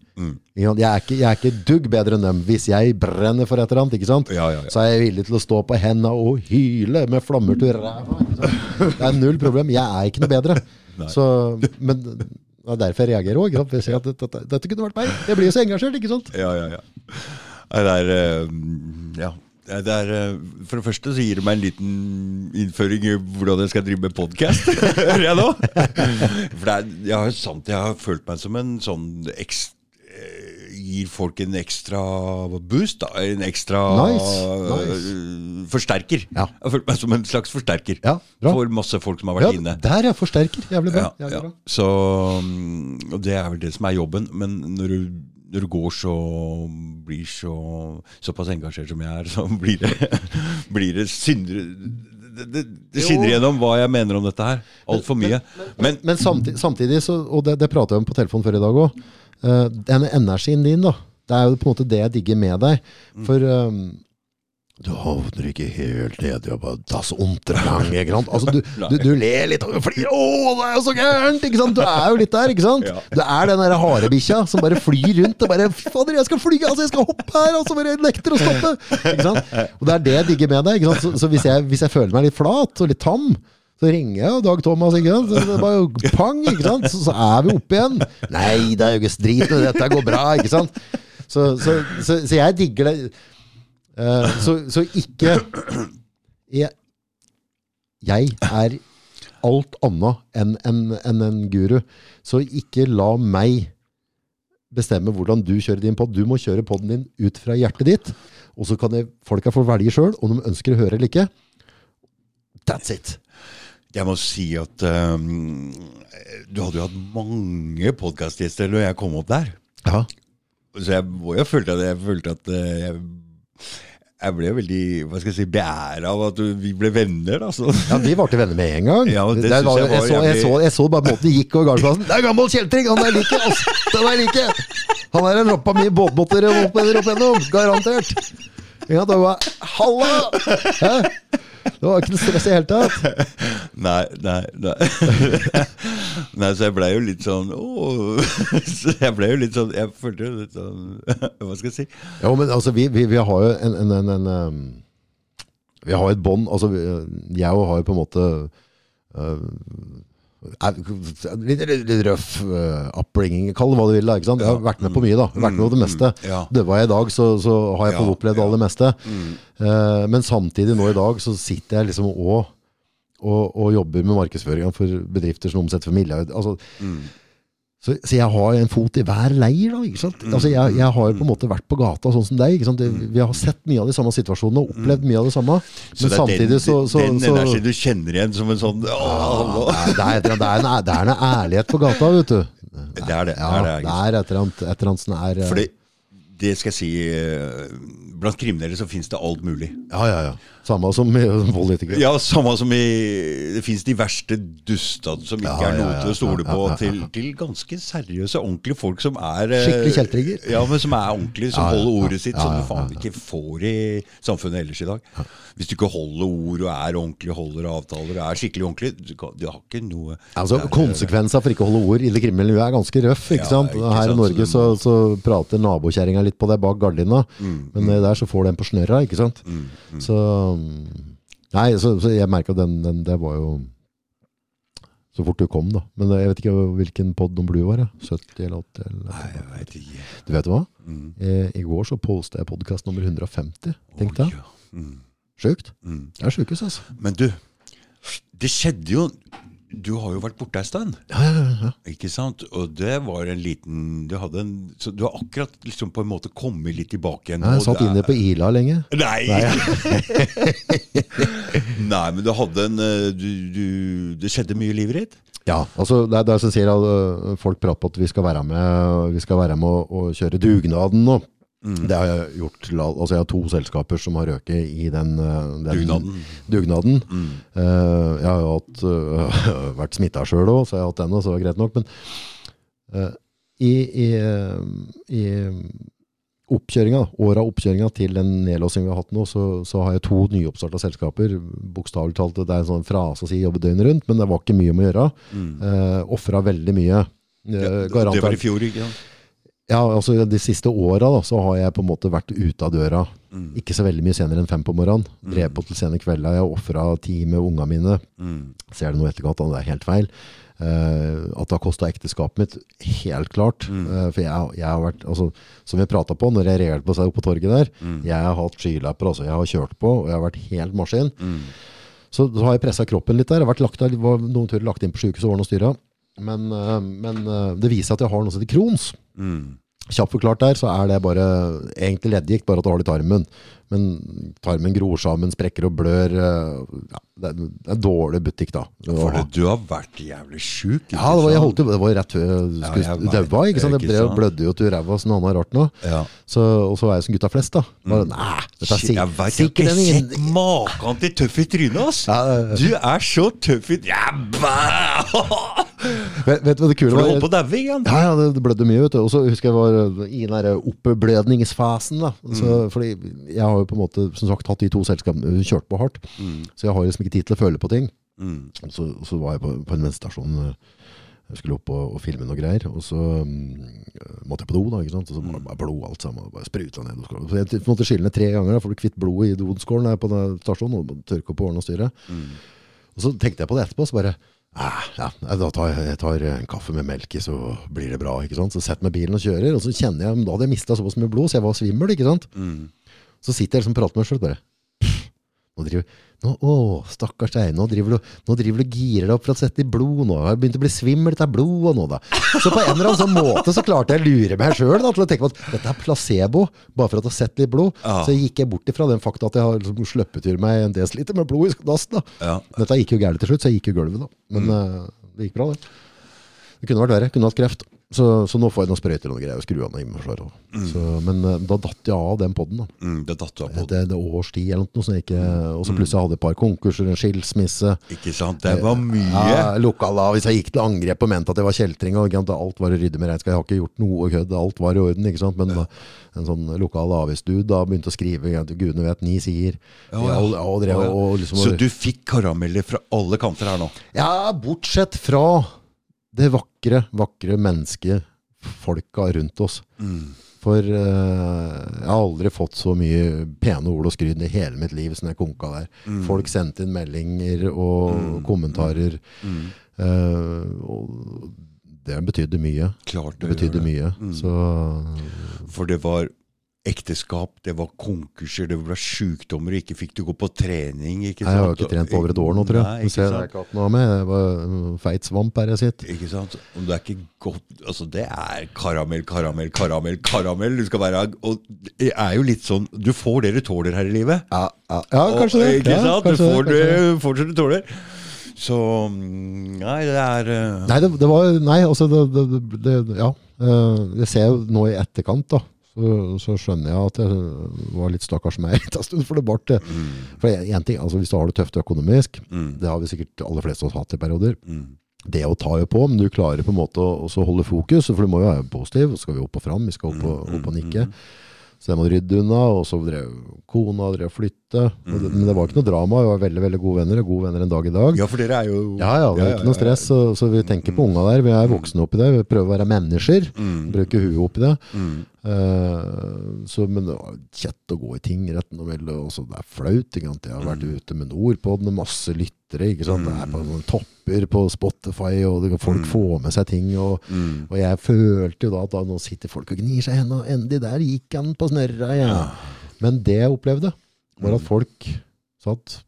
Jeg, er ikke, jeg er ikke dugg bedre enn dem. Hvis jeg brenner for et eller annet, ikke sant? Ja, ja, ja. så er jeg villig til å stå på henda og hyle med flammer til ræva. Det er null problem. Jeg er ikke noe bedre. Så, men det er derfor jeg reagerer òg. Dette, dette, kunne vært meg. Jeg blir jo så engasjert, ikke sant? Ja, ja, ja. Det er eh, Ja. Det er, eh, for det første så gir det meg en liten innføring i hvordan jeg skal drive med podkast. [laughs] Hører jeg nå? For det er, jeg sant, jeg har følt meg som en sånn eks, eh, Gir folk en ekstra boost, da. En ekstra Nice, nice. eh, forsterker. Ja. Meg som en slags forsterker Ja, for masse folk som har vært Ja, inne. der ja. forsterker. Jævlig bra. Ja, Jævlig ja. bra. Så, mm, og det er vel det som er jobben. Men når du, når du går så blir så såpass engasjert som jeg er, så [laughs] blir det, blir det syndere det, det, det skinner gjennom hva jeg mener om dette her. Altfor mye. Men, Men samtidig, samtidig så, og det, det pratet jeg om på telefonen før i dag òg, den energien din, da. Det er jo på en måte det jeg digger med deg. For um, du havner ikke helt ned og bare das untergang, ikke sant? Altså, du, [laughs] du, du ler litt og flirer. 'Å, det er jo så gærent!' ikke sant? Du er jo litt der, ikke sant? Ja. Du er den der harebikkja som bare flyr rundt og bare fader, jeg skal fly! Altså, jeg skal hoppe her!' Og så bare nekter å stoppe. Ikke sant? Og det er det jeg digger med deg. Ikke sant? Så, så hvis, jeg, hvis jeg føler meg litt flat og litt tam, så ringer jeg Dag Thomas, ikke sant? Så det er bare pang, ikke sant? Så, så er vi oppe igjen. Nei, det er jo ikke drit dette, går bra, ikke sant? Så, så, så, jeg digger det. Uh, så, ikke jeg, jeg er alt annet enn en, en, en guru. Så ikke la meg bestemme hvordan du kjører din pod. Du må kjøre podden din ut fra hjertet ditt. Og så kan folka få velge sjøl om de ønsker å høre eller ikke. That's it. Jeg må si at um, du hadde jo hatt mange podkastgjester når jeg kom opp der. Ja. Så jeg, må jeg følte at jeg, følte at eh, jeg, jeg ble veldig hva skal jeg si, beæra av at du- vi ble venner. da, så. Ja, Vi ble venner med en gang. [laughs] Ja, det var, jeg var jeg, så, jeg, så, jeg så bare måten de gikk over gardsplassen. Det er gammel kjeltring! Han er like! altså. Den er like! Han er en rappa mye båtmotter opp opp igjennom. Garantert. Ja, det var Halla! Hæ? Det var ikke noe stress i det hele tatt. [laughs] Nei, nei, nei. [laughs] nei, så jeg ble jo litt sånn oh. [laughs] Så jeg ble jo litt sånn Jeg følte jo litt sånn Hva skal jeg si? Ja, men altså, vi, vi, vi har jo en, en, en, en um, Vi har et bånd altså, vi- Jeg har jo på en måte uh, litt, litt røff uh, upbringing, kall det hva du vil. da, ikke sant? Jeg har vært med på mye, da. Vært med på det meste. Ja. Døva jeg i dag, så, så har jeg Ja, opplevd ja. aller meste. Eh, men samtidig nå i dag så sitter jeg liksom og, og, og jobber med markedsføringa for bedrifter som omsetter for milliarder. Altså, så, så jeg har en fot i hver leir. da, ikke sant? Altså, jeg, jeg har jo på en måte vært på gata sånn som deg. ikke sant? Vi har sett mye av de samme situasjonene og opplevd mye av det samme. Så Men det er samtidig den, så, så, den så energien du kjenner igjen som en sånn åh, hallo. det, er, det, er, det, en, det er en ærlighet på gata, vet du. Det er det. Ja, det, er det, det er et eller annet, et eller annet som er eh, Fordi det skal jeg si eh, Blant kriminelle så finnes det alt mulig. Ja, ja, ja. Samme som i- som politikere. Ja, samme som i Det fins de verste dustene som ikke er noe til å stole på, til, til ganske seriøse, ordentlige folk som er eh, Skikkelig kjeltringer. Ja, men som er ordentlige, som holder ordet sitt, som du faen ikke får i samfunnet ellers i dag. Hvis du ikke holder ord og er ordentlig, holder avtaler og er skikkelig ordentlig, du, du har ikke noe Altså, Konsekvensa for ikke å holde ord i det kriminelle er ganske røff. ikke sant? ikke Her i Norge så, så så prater nabokjerringa litt på deg bak gardina, Mm, men mm. der så får du en på snørra, ikke sant? Så mm, Nei, så, så jeg merka den, den Det var jo så fort du kom, da. Men jeg vet ikke hvilken pod om Blue var. Ja. 70 eller 80? Eller, Nei, jeg vet ikke. Du vet hva? Mm. Eh, I går så posta jeg podkast nummer 150. Tenk deg. Ja. Mm, Sjukt. mm. Det er sjukehus, altså. Men du, det skjedde jo Du har jo vært borte ei stund. Ja, ja, ja. Ikke sant? Og det var en liten Du en Så du har akkurat liksom på en måte kommet litt tilbake igjen. Jeg og satt inne på Ila lenge. Nei! [laughs] [laughs] Nei, men du hadde en eh, du, du, Det skjedde mye i livet ditt? Ja, altså det er det som sier at øh, folk prater på at vi skal være med, vi skal være med å, å kjøre dugnaden nå. Mm. Det har jeg gjort. Altså jeg har to selskaper som har røket i den, øh, den Dugnaden. dugnaden. Mm. Uh, jeg har jo hatt, uh, [laughs] vært smitta sjøl òg, så jeg har hatt den, og så var det greit nok. Men uh, i, i, i oppkjøringa, året av oppkjøringa til den nedlåsingen vi har hatt nå, så, så har jeg to nyoppstarta selskaper. Bokstavelig talt, det er en sånn frase å si jobbe døgnet rundt, men det var ikke mye om å gjøre. Mm. Ofra veldig mye. Eh, Ja, det var i fjor, ikke sant? Ja, altså De siste åra har jeg på en måte vært ute av døra. Mm. Ikke så veldig mye senere enn fem på morgenen. Drev på til sene kvelda. Jeg ofra tid med unga mine. Mm. Ser det nå etterkant, det er helt feil. Uh, at det har kosta ekteskapet mitt, helt klart. Eh, for jeg, jeg har vært, altså, som vi prata på når jeg reagerte på seg oppe på torget der, jeg har hatt skylapper, altså jeg har kjørt på, og jeg har vært helt maskin. Mm. Så, så har jeg pressa kroppen litt der. Jeg har vært lagt, der, var noen turer lagt inn på sjukehuset og ordna og styra. Men, uh, men det viser at jeg har noe som heter Crohns. Mm. Kjapt forklart der, så er det bare egentlig leddgikt, bare at du har det i tarmen. Men tarmen gror sammen, sprekker og blør. eh, Ja, det, er, det er dårlig butikk, da. For det, du har vært jævlig sjuk. Ja, det var, jeg holdt, det var rett før jeg skulle daua. Ja? Det ble- blødde jo til ræva som noe annet rart nå. Ja. Så, og så er jeg som gutta flest, da. Bare, Nei, dette er jeg vet, jeg har sikkert ikke sett maken til tøff i trynet, ass! Ja. Du er så tøff i bæ! [laughs] Vet, vet du hva det kule For du var? holdt på å daue igjen. Ja, ja, det, blødde mye, vet du. Og så husker jeg var i den der oppblødningsfasen, da. Så, Mm. Fordi jeg har jo på en måte, som sagt, hatt de to selskapene, kjørt på hardt. Så jeg har liksom ikke tid til å føle på ting. Mm. Så, så var jeg på, på en bensinstasjon. eh, Jeg skulle opp og, og filme noe greier. Og så um, måtte jeg på do, da. ikke sant? Og så var det bare blod alt sammen. Bare spruta ned. Så jeg måtte skylle ned tre ganger, da, for du kvitt blodet i doskålen her på den stasjonen. Og tørke opp årene og styre. Og så tenkte jeg på det etterpå, så bare ah, ja, da tar jeg, jeg tar en kaffe med melk i, så blir det bra. ikke sant? Så setter jeg meg i bilen og kjører, og så kjenner jeg, da hadde jeg mista såpass mye blod, så jeg var svimmel. ikke sant? Mm. Så sitter jeg liksom og prater med meg sjøl bare Nå driver nå, Å, stakkars deg. Nå driver du nå driver du girer deg opp for å sette i blod. Nå har jeg begynt å bli svimmel av blodet nå, da. Så på en eller annen sånn måte så klarte jeg å lure meg sjøl til å tenke på at dette er placebo, bare for at jeg har sett litt blod. Ja. Så gikk jeg bort ifra den fakta at jeg har liksom sluppet til meg en desiliter med blod i dassen. da. Ja. Dette gikk jo gærent til slutt, så jeg gikk jo gulvet, da. Men eh, det gikk bra, det. Det kunne vært verre. Kunne hatt kreft. Så, så nå får jeg noen sprøyter og noen greier og skru av noe immunforsvar. Så, men eh, da datt jeg av den podden, da. Mm, det datt av på. Det, det års tid eller noe sånt. Og så plutselig hadde jeg et par konkurser, en skilsmisse. Ikke sant? Det var mye. Ja, Lokalavis. Jeg gikk til angrep og mente at jeg var kjeltring. Og at alt var å rydde med regnskap. Jeg har ikke gjort noe kødd. Alt var i orden. ikke sant? Men ja. en sånn lokal avisdude da begynte å skrive gudene vet, ni sider. Ja, ja. og, og, og liksom, Så du fikk karameller fra alle kanter her nå? Ja, bortsett fra det vakre, vakre mennesket, folka rundt oss. For uh, jeg har aldri fått så mye pene ord og skryt i hele mitt liv som jeg konka der. Folk sendte inn meldinger og kommentarer. Uh, og det betydde mye. Klart Det betydde det. mye. Så For det var ekteskap, det var konkurser, det var sykdommer, ikke fikk du gå på trening. Ikke jeg har ikke trent på over et år nå, tror jeg. Nei, ikke sant? det er ikke noe med. Jeg var feit svamp her jeg sitter. Ikke sant? Om det er ikke godt Altså, det er karamell, karamell, karamell, karamell. Du skal være Og det er jo litt sånn Du får det du tåler her i livet. Ja, ja, ja kanskje det. Og, ikke Ja, kanskje du får det, det, får det du tåler. Så mm, Nei, det er uh... Nei, det, det var Nei, altså det, det, det, Ja. eh, Jeg ser jo nå i etterkant, da. Så, så skjønner jeg at jeg var litt stakkars meg [laughs] en stund. For det ble det. For en, ting, altså Hvis du har det tøft økonomisk, Mm. det har vi sikkert aller fleste av oss hatt i perioder, Mm. det å ta jo på, men du klarer på en måte å holde fokus, for du må jo være positiv. Så skal vi opp og fram, vi skal opp og, opp og nikke. Så det må rydde unna, og så drev kona drev flytte. Det, men det var ikke noe drama, vi var veldig veldig gode venner, og gode venner en dag i dag. Ja, for dere er jo Ja, ja, det er ikke noe stress, så, så vi tenker på unga der. Vi er voksne oppi det, vi prøver å være mennesker. Mm. Bruke huet oppi det. Mm. Eh, så, men det var kjett å gå i tingretten. Og melde. Også, det er flaut. Jeg har vært ute med Nordpodden og masse lyttere. Det er på sånne topper på Spotify, og det, folk får med seg ting. Og, Mm. og jeg følte jo da at da, nå sitter folk og gnir seg i hendene. Endelig, der gikk han på snørra. Ja. Men det jeg opplevde, var at folk sa at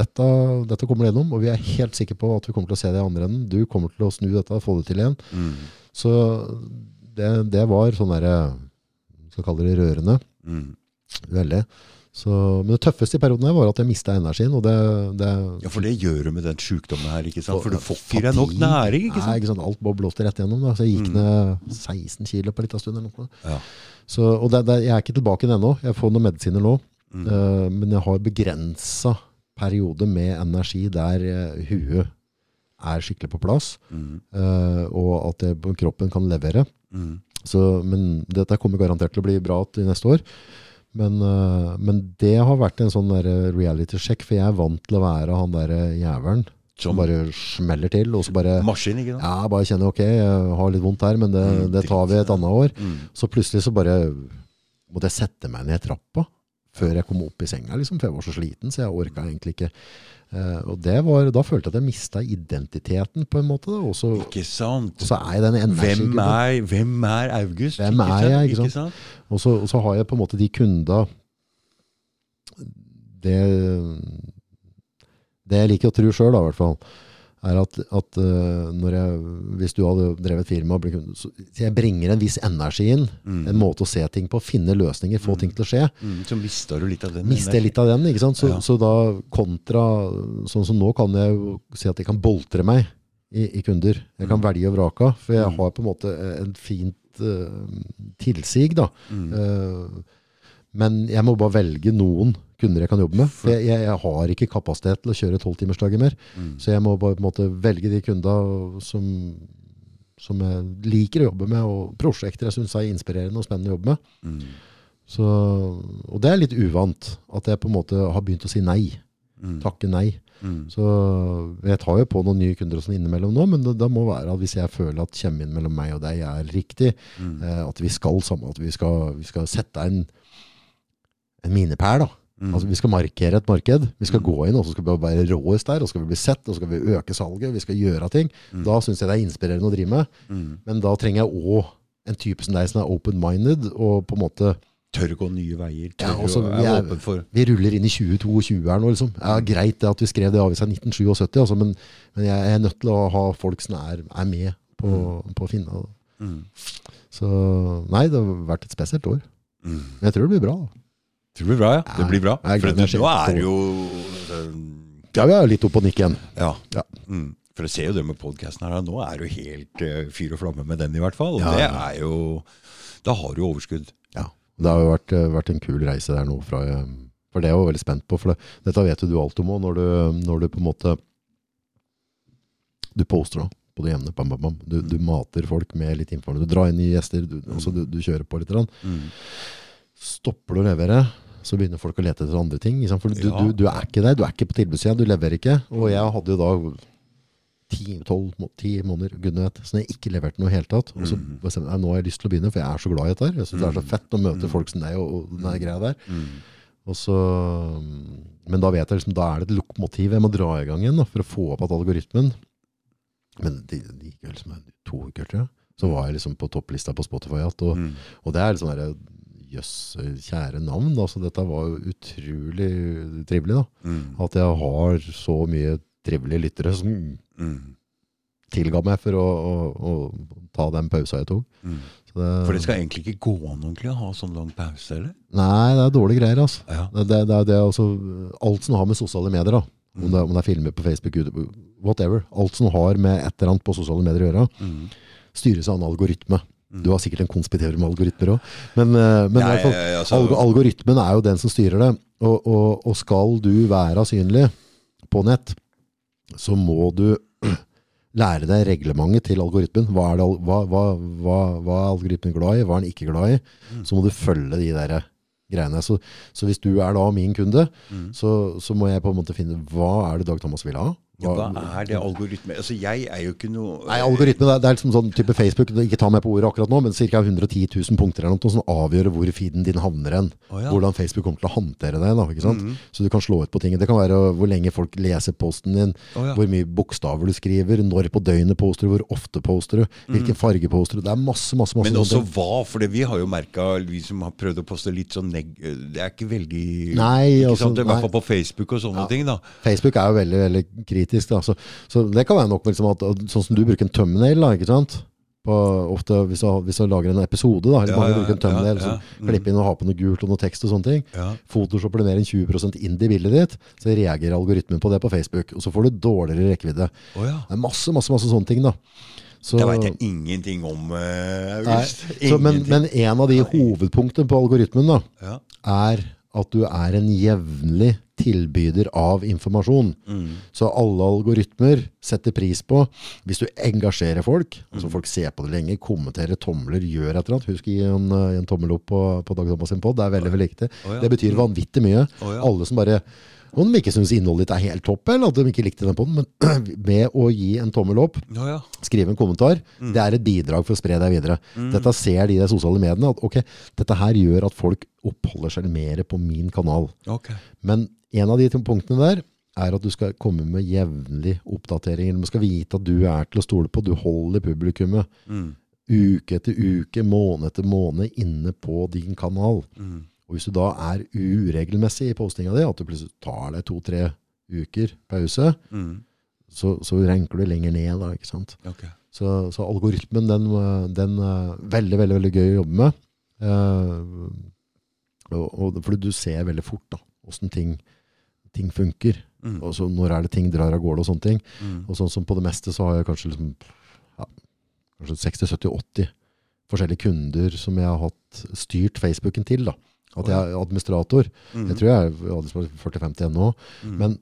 dette, dette kommer du gjennom, og vi er helt sikre på at vi kommer til å se det i andre enden. Du kommer til å snu dette og få det til igjen. Mm. Så det, det var sånn derre Skal kalle det rørende. Mm. Veldig. Så, men det tøffeste i perioden her var at jeg mista energien. Og det, det Ja, for det gjør du med den sykdommen her, ikke sant? For du får ikke deg nok næring, ikke sant? Nei, ikke sant? Alt bare blåste rett gjennom. Da. Så jeg gikk Mm. ned 16 kilo på en liten stund. Eller noe. Ja. Så, og det, det, jeg er ikke tilbake ennå. Jeg får noen medisiner nå. Mm. Uh, men jeg har begrensa periode med energi der uh, huet er skikkelig på plass, Mm. uh, og at det, kroppen kan levere. Mm. Så, men dette kommer garantert til å bli bra til neste år. Men, eh, men det har vært en sånn reality-sjekk, for jeg er vant til å være han der jævelen som Som bare smeller til, og så bare maskin, ikke sant? ja, bare kjenner ok, jeg har litt vondt her, men det, Mm, det tar vi et annet år. Mm. Så plutselig så bare måtte jeg sette meg ned i trappa før jeg kom opp i senga, liksom, for jeg var så sliten, så jeg orka egentlig ikke. Eh, og det var, da følte jeg at jeg mista identiteten på en måte. Da. Og Ikke sant? og så er jeg den Hvem er, hvem er August? Hvem er jeg, ikke sant? sant? Og så, og så har jeg på en måte de kunda det, det jeg liker å tro sjøl, i hvert fall, er at, at eh, når jeg, hvis du hadde drevet firma så jeg bringer en viss energi inn, Mm. en måte å se ting på, finne løsninger, få ting til å skje. Mm. Så mister du litt av den. Mister litt av den, ikke sant? Så, Ja. så da kontra, sånn som nå kan jeg jo si at jeg kan boltre meg i, i kunder. Jeg kan Mm. velge og vrake, for jeg Mm. har på en måte en fint uh, tilsig da. Mm. Eh, men jeg må bare velge noen kunder jeg kan jobbe med. Jeg, jeg, har ikke kapasitet til å kjøre tolvtimersdager mer. Mm. Så jeg må på en måte velge de kundene som, som jeg liker å jobbe med, og prosjekter jeg syns er inspirerende og spennende å jobbe med. Mm. Så, og det er litt uvant at jeg på en måte har begynt å si nei. Mm. Takke nei. Mm. Så jeg tar jo på noen nye kunder og sånn innimellom nå, men det, det må være at hvis jeg føler at kjemien mellom meg og deg er riktig, Mm. eh, at vi skal sammen, at vi skal, vi skal sette en, en minepæl da. Mm. Altså, vi skal markere et marked. Vi skal Mm. gå inn, og så skal vi være råest der, og så skal vi bli sett, og så skal vi øke salget, vi skal gjøre ting. Mm. Da syns jeg det er inspirerende å drive med. Mm. Men da trenger jeg òg en type som deg som er open-minded, og på en måte Tør å gå nye veier. Ja, også, vi er åpen for Vi ruller inn i 2022 her nå, liksom. Ja, greit det at vi skrev det i avisa i 1977, altså, men, men jeg er nødt til å ha folk som er, er med på, på å finne det. mm. Så nei, det har vært et spesielt år. Mm. Men jeg tror det blir bra. da. Det blir bra, ja. Det blir bra. Jeg For det, nå er det jo Ja, vi er litt opp og nikk igjen. Ja. Ja. Mm. For jeg ser jo det med podkasten her. Nå er du helt uh, fyr og flamme med den, i hvert fall. Og Ja, det er jo Da har du overskudd. Ja. Det har jo vært, eh, vært en kul reise der nå. Fra, eh, for det er jeg jo veldig spent på. For det, dette vet jo du alt om òg, når, du- når du på en måte Du poster da, på det jevne. Bam, bam, bam. Du, du mater folk med litt informasjon. Du drar inn nye gjester. Du, altså, du, du kjører på litt. grann. Mm. Stopper du å levere, så begynner folk å lete etter andre ting. For du, Ja. du, du er ikke der. Du er ikke på tilbudssida. Du leverer ikke. Og jeg hadde jo da ti, tolv, må- ti måneder gudene vet, så jeg ikke leverte noe i hele tatt. Og så Mhm. bestemte jeg nå har jeg lyst til å begynne, for jeg er så glad i dette her. Jeg synes det er så fett å møte folk som deg og, og den greia der. Mm. Og så, men da vet jeg liksom, da er det et lokomotiv jeg må dra i gang igjen da, for å få opp at algoritmen. Men det, de gikk liksom to uker, tror jeg. Så var jeg liksom på topplista på Spotify igjen. Og, Mm. og det er liksom der, jøss, kjære navn. Altså, dette var jo utrolig trivelig. da. Mm. At jeg har så mye trivelige lyttere som Mm. tilga meg for å, å, å ta den pausa jeg tok. Mm. Så det, For det skal egentlig ikke gå an ordentlig å ha sånn lang pause, eller? Nei, det er dårlige greier. altså. Ja. Det, det, det, er- det altså alt som har med sosiale medier da. Om det, om det er filmer på Facebook, YouTube, whatever. Alt som har med et eller annet på sosiale medier å gjøre, Mm. styres av en algoritme. Du har sikkert en konspiterer med algoritmer òg. Men, eh, men Nei, fall, altså- alg algoritmen er jo den som styrer det. Og, og, og skal du være synlig på nett, så må du [clears throat] lære deg reglementet til algoritmen. Hva er, det, hva, hva, hva, hva er algoritmen glad i? Hva er den ikke glad i? Så må du følge de der greiene. Så, så hvis du er da min kunde, så, så må jeg på en måte finne hva er det Dag Thomas vil ha? Ja, hva er det algoritme? Altså, jeg er jo ikke noe Nei, algoritme, det er, det er liksom sånn type Facebook, ikke ta meg på ordet akkurat nå, men ca. 110 000 punkter eller noe som avgjør hvor feeden din havner hen. Oh, ja. Hvordan Facebook kommer til å håndtere det. Da, ikke sant? Så du kan slå ut på ting. Det kan være hvor lenge folk leser posten din, oh, ja. hvor mye bokstaver du skriver, når på døgnet poster du, hvor ofte poster du, hvilken farge poster du. Det er masse, masse, masse Men også hva? For vi har jo merka, vi som har prøvd å poste litt sånn neg... Det er ikke veldig Nei, ikke altså, sant? I hvert fall på Facebook og sånne ting, da. Facebook er jo veldig, veldig kritisk. Da. Så, så det kan være nok liksom at, sånn som du bruker en thumbnail, da, ikke sant? På, ofte hvis du, hvis du lager en episode, da, eller Ja, mange ja, bruker en thumbnail, ja, ja. så klippe inn og ha på noe gult og noe tekst og sånne ting. Ja. Photoshop blir mer enn 20% inn i bildet ditt, så reagerer algoritmen på det på Facebook. Og så får du dårligere rekkevidde. Oh, ja. Det er masse, masse, masse sånne ting, da. Så, Det veit jeg ingenting om, eh, Nei, August. så, men, men en av de hovedpunktene på algoritmen da, ja. er at du er en jevnlig tilbyder av informasjon. Mm. Så alle algoritmer setter pris på hvis du engasjerer folk, altså Mm. folk ser på det lenge, kommenterer, tomler, gjør et eller annet. Husk å gi en, eh, en tommel opp på, på Dag Thomas sin pod. det er veldig, veldig viktig. Oh, ja. Det betyr vanvittig mye. Oh, ja. Alle som bare om de ikke syns innholdet ditt er helt topp, eller at de ikke likte den podden, men [clears throat] med å gi en tommel opp, ja, ja. skrive en kommentar, Mm. det er et bidrag for å spre deg videre. Dette ser de i de sosiale mediene, at ok, dette her gjør at folk oppholder seg mer på min kanal. Okay. Men en av de punktene der er at du skal komme med jevnlig oppdateringer. Man skal vite at du er til å stole på. Du holder publikummet Mm. uke etter uke, måned etter måned inne på din kanal. Mm. Og hvis du da er uregelmessig i postinga di, at du plutselig tar deg to-tre uker pause, Mm. så, så renker du lenger ned da, ikke sant? Okay. Så, så algoritmen, den, den er veldig, veldig, veldig gøy å jobbe med. Eh, og, og, fordi du ser veldig fort da, hvordan ting, ting funker. Mm. Og så når er det ting drar av gårde og sånne ting. Mm. Og sånn som på det meste så har jeg kanskje liksom, ja, kanskje 60-70-80 forskjellige kunder som jeg har hatt styrt Facebooken til da. At jeg er administrator. Mm. Jeg tror jeg er administrator 40-50 ennå. Mm. Men,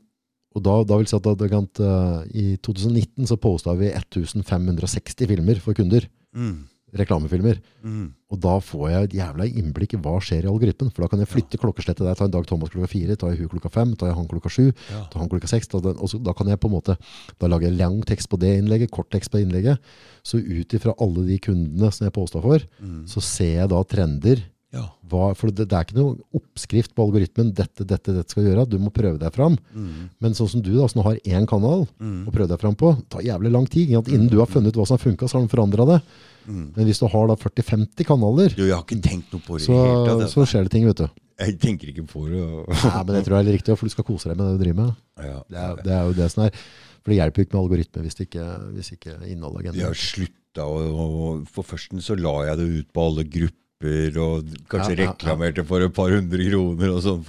og da, da vil si at det eh, i 2019 så posta vi 1560 filmer for kunder. Mm. Reklamefilmer. Mm. Og da får jeg et jævla innblikk i hva skjer i algoritmen. For da kan jeg flytte klokkeslettet der. Ta en Dag Thomas klokka fire, ta jeg hun klokka fem, ta jeg han klokka sju, Ja. ta han klokka seks. Da, og så, da kan jeg på en måte Da lager jeg lang tekst på det innlegget, kort tekst på innlegget. Så ut ifra alle de kundene som jeg posta for, Mm. så ser jeg da trender. Ja. Hva, for det, det er ikke noe oppskrift på algoritmen. Dette, dette, dette skal gjøre. Du må prøve deg fram. Mm. Men sånn som du, da, som har én kanal Mm. å prøve deg fram på, tar jævlig lang tid. At? Innen du har funnet ut hva som har funka, så har den forandra det. Mm. Men hvis du har da 40-50 kanaler, Jo, jeg har ikke tenkt noe på det. så, det så skjer det ting, vet du. Jeg tenker ikke på det. Nei, men det tror jeg er riktig, for du skal kose deg med det du driver med. Ja, Det er, det er jo det som er For det hjelper jo ikke med algoritme hvis det ikke, hvis ikke innholdet er Jeg har slutta, og, og For førsten så la jeg det ut på alle grupper, og kanskje Ja, ja, reklamerte for et par hundre kroner og sånn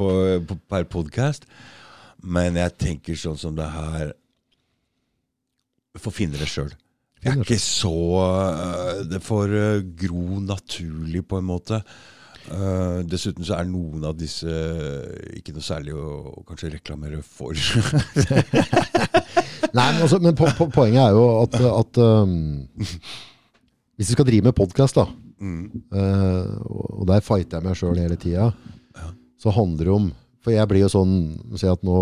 per podkast. Men jeg tenker sånn som det her Får finne det sjøl. Jeg er ikke så øh, Det får øh, gro naturlig, på en måte. Uh, dessuten så er noen av disse øh, ikke noe særlig å, å kanskje reklamere for. [laughs] Nei, men, også, men po po poenget er jo at, at um, hvis du skal drive med podkast, da, mm. eh, og der fighter jeg meg sjøl hele tida, så handler det om For jeg blir jo sånn Si at nå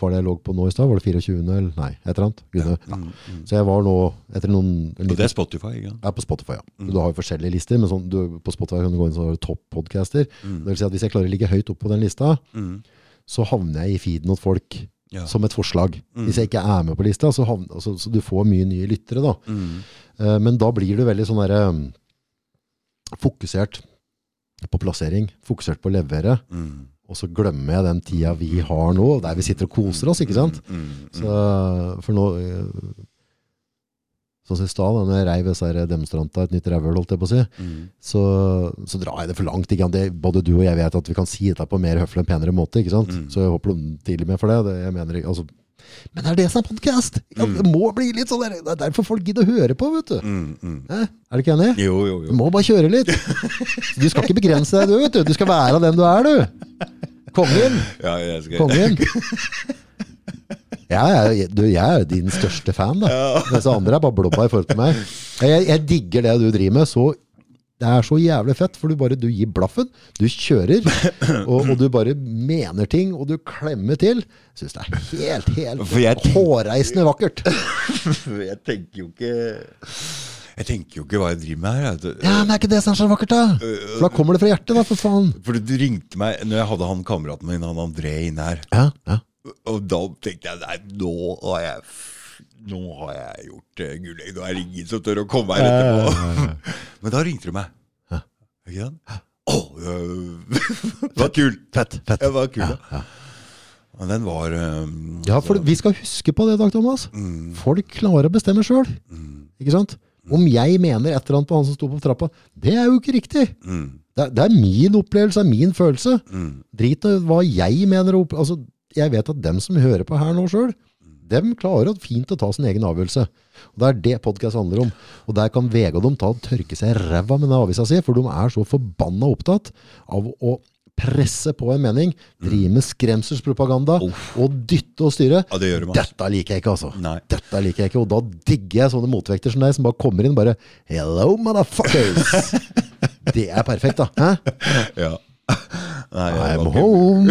var det jeg lå på nå i stad? Var det 24., eller? Nei, et eller annet. Ja. Mm, mm. Så jeg var nå etter noen liten, det er Spotify, ikke? Ja, på Spotify, ja. Så Du har jo forskjellige lister, men sånn, du, på Spotify kan du gå inn og topp podcaster. Mm. Det vil si at hvis jeg klarer å ligge høyt opp på den lista, Mm. så havner jeg i feeden hos folk Ja. som et forslag. Mm. Hvis jeg ikke er med på lista, så, havner, så, så du får mye nye lyttere da. Mm. Uh, men da blir du veldig sånn derre um, fokusert på plassering, fokusert på å levere, Mm. og så glemmer jeg den tida vi har nå, der vi sitter og koser oss, ikke sant? Mm. Mm. Så, for nå eh, Sånn som i stad, når jeg reiv disse demonstrantene et nytt rævhøl, holdt jeg på å si, Mm. så, så drar jeg det for langt. Ikke? Det, både du og jeg vet at vi kan si dette på mer høflig og penere måte. Ikke sant? Mm. Så jeg håper du tidlig med for det. det jeg mener, ikke- altså, Men det er det som er podkast! Det må bli litt sånn der. Det er derfor folk gidder å høre på, vet du. Mm, mm. Hæ? Er du ikke enig? Jo, jo, Du må bare kjøre litt. [laughs] Du skal ikke begrense deg, du, vet du. Du skal være den du er, du. Kongen. Ja, jeg skal... Kongen. Jeg er, du, jeg er jo din største fan, da. Mens andre er bare blobba i forhold til meg. Jeg, jeg digger det du driver med. Så, det er så jævlig fett, for du bare du gir blaffen. Du kjører, [coughs] og, og du bare mener ting, og du klemmer til. Jeg syns det er helt, helt hårreisende vakkert. [laughs] Jeg tenker jo ikke Jeg tenker jo ikke hva jeg driver med her. jeg. Ja, men er ikke det som er så vakkert, da? For da kommer det fra hjertet, da, for faen. For du ringte meg når jeg hadde han kameraten min, han André, inn her. Ja, ja. Og da tenkte jeg nei, nå har jeg Nå har jeg gjort uh, gullegg. Nå er det ingen som tør å komme her etterpå. [laughs] Men da ringte du meg. Ikke sant? Å, [laughs] det var kult. Fett, fett. Det var kul, Ja, ja. Men den var um, Ja, for vi skal huske på det, Dag Thomas. Mm. Folk klarer å bestemme sjøl. Ikke sant? Om jeg mener et eller annet på han som sto på trappa, det er jo ikke riktig. mm, Det er, det er min opplevelse, det er min følelse. mm. Drit i hva jeg mener. Altså, jeg vet at dem som hører på her nå sjøl, dem klarer fint å ta sin egen avgjørelse. Og Det er det podkast handler om. Og Der kan VG og dem ta og tørke seg ræva med den avisa si, for de er så forbanna opptatt av å presse på en mening, drive med skremselspropaganda og dytte og styre. Ja, det de, altså. Dette liker jeg ikke, altså. Nei. Dette liker jeg ikke, og da digger jeg sånne motvekter som deg, som bare kommer inn bare Hello, motherfuckers! [laughs] Det er perfekt, da. Hæ? Ja. Nei, jeg I'm home.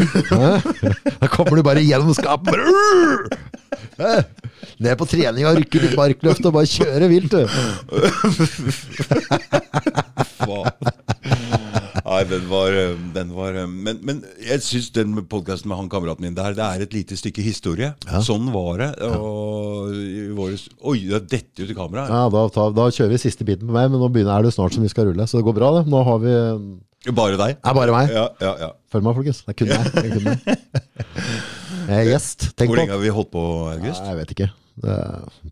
Da kommer du bare gjennom skapet. Ned på treninga, rykke litt markløft og bare kjøre vilt, du. Nei, den var, den var Men, men jeg syns den podkasten med han kameraten min der, det er et lite stykke historie. Sånn var det. Og i våres, oi, det detter ut i kameraet. Ja, da, da kjører vi siste biten på meg, men nå begynner, er det snart som vi skal rulle. Så det går bra, det. Nå har vi Bare deg? er bare meg. Ja, ja, ja. Følg meg, folkens. Det er kun meg. Det er kun meg. [laughs] Jeg er gjest. Tenk Hvor lenge har vi holdt på, August? Nei, Jeg vet ikke. Det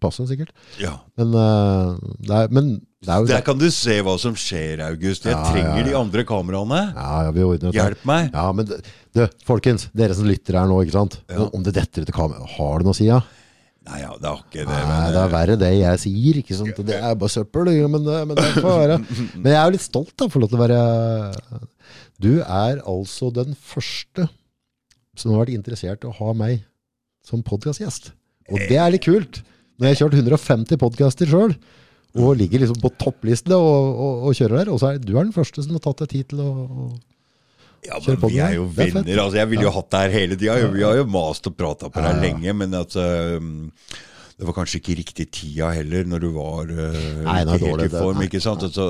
passer sikkert. Ja. Men, uh, det er, men det er jo Der kan du se hva som skjer, August. Jeg Ja, trenger ja, ja. de andre kameraene. Ja, ja, vi ordner det. Hjelp meg. Ja, men det- du, folkens, dere som lytter her nå, ikke sant? Ja. Om det detter ut i kamera, har det noe å si, ja? Nei, ja, det er ikke det. Nei, Men, det er verre det jeg sier, ikke sant? Det er bare søppel, men, men det får være. [laughs] Men jeg er jo litt stolt da, for lov til å være... Du er altså den første som har vært interessert i å ha meg som podcastgjest. Og det er litt kult. Når jeg har kjørt 150 podcaster selv, og ligger liksom på topplistene og, og, og kjører der, og så er du er den første som har tatt deg tid til å... Ja, men vi er jo er venner. altså Jeg ville jo hatt det her hele tida. Vi har jo mast og prata på det her lenge, men um, det var kanskje ikke riktig tida heller, når du var uh, Nei, er helt i form. nei, ikke sant? Altså,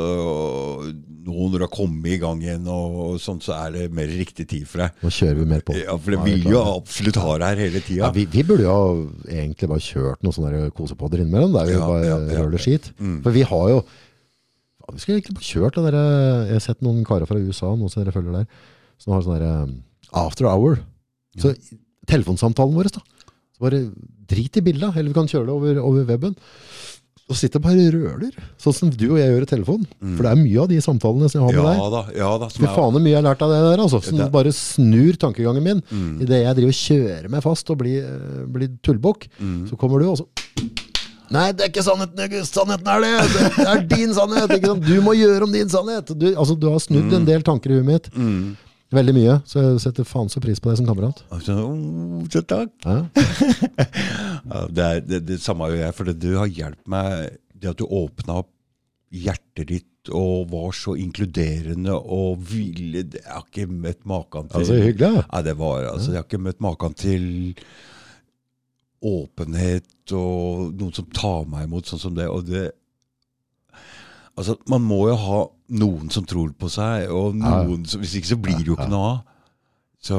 nå når du har kommet i gang igjen, og, og sånt, så er det mer riktig tid for deg. Nå kjører vi mer på. Ja, For det vil jo absolutt ha deg her hele Ja, vi, vi burde jo egentlig bare kjørt noen sånne kosepodder innimellom, der vi Ja, bare ja, ja. hører skit. Mm. For vi har jo Vi skulle egentlig bare kjørt det der Jeg har sett noen karer fra USA, noen som dere følger der, som har sånn der um, after hour. Så telefonsamtalen vår, da. Så bare drit i bildet, eller vi kan kjøre det over, over weben. Og sitte og bare røler, sånn som du og jeg gjør i telefonen. For det er mye av de samtalene som jeg har med Mm. Ja deg. da. ja da Fy faen mye jeg har lært av det der, altså. Som Det- bare snur tankegangen min. Mm. Idet jeg driver og kjører meg fast og blir, eh, blir tullbukk, Mm. så kommer du og så Nei, det er ikke sannheten, August. Sannheten er det! Det er din sannhet! Du må gjøre om din sannhet! Du, altså, du har snudd en del tanker i huet mitt. Mm. Veldig mye. Så jeg setter faen så pris på deg som kamerat. Altså, så takk. [laughs] Ja? Det, er, det, det samme gjør jeg, for det, du har hjulpet meg Det at du åpna opp hjertet ditt og var så inkluderende og ville Jeg har ikke møtt maken til Altså, hyggelig, ja. Ja, det var, altså, Jeg har ikke møtt maken til åpenhet og noen som tar meg imot sånn som det. Og det Altså, Man må jo ha noen som tror på seg, og noen som, hvis ikke så blir det jo ikke noe av. Så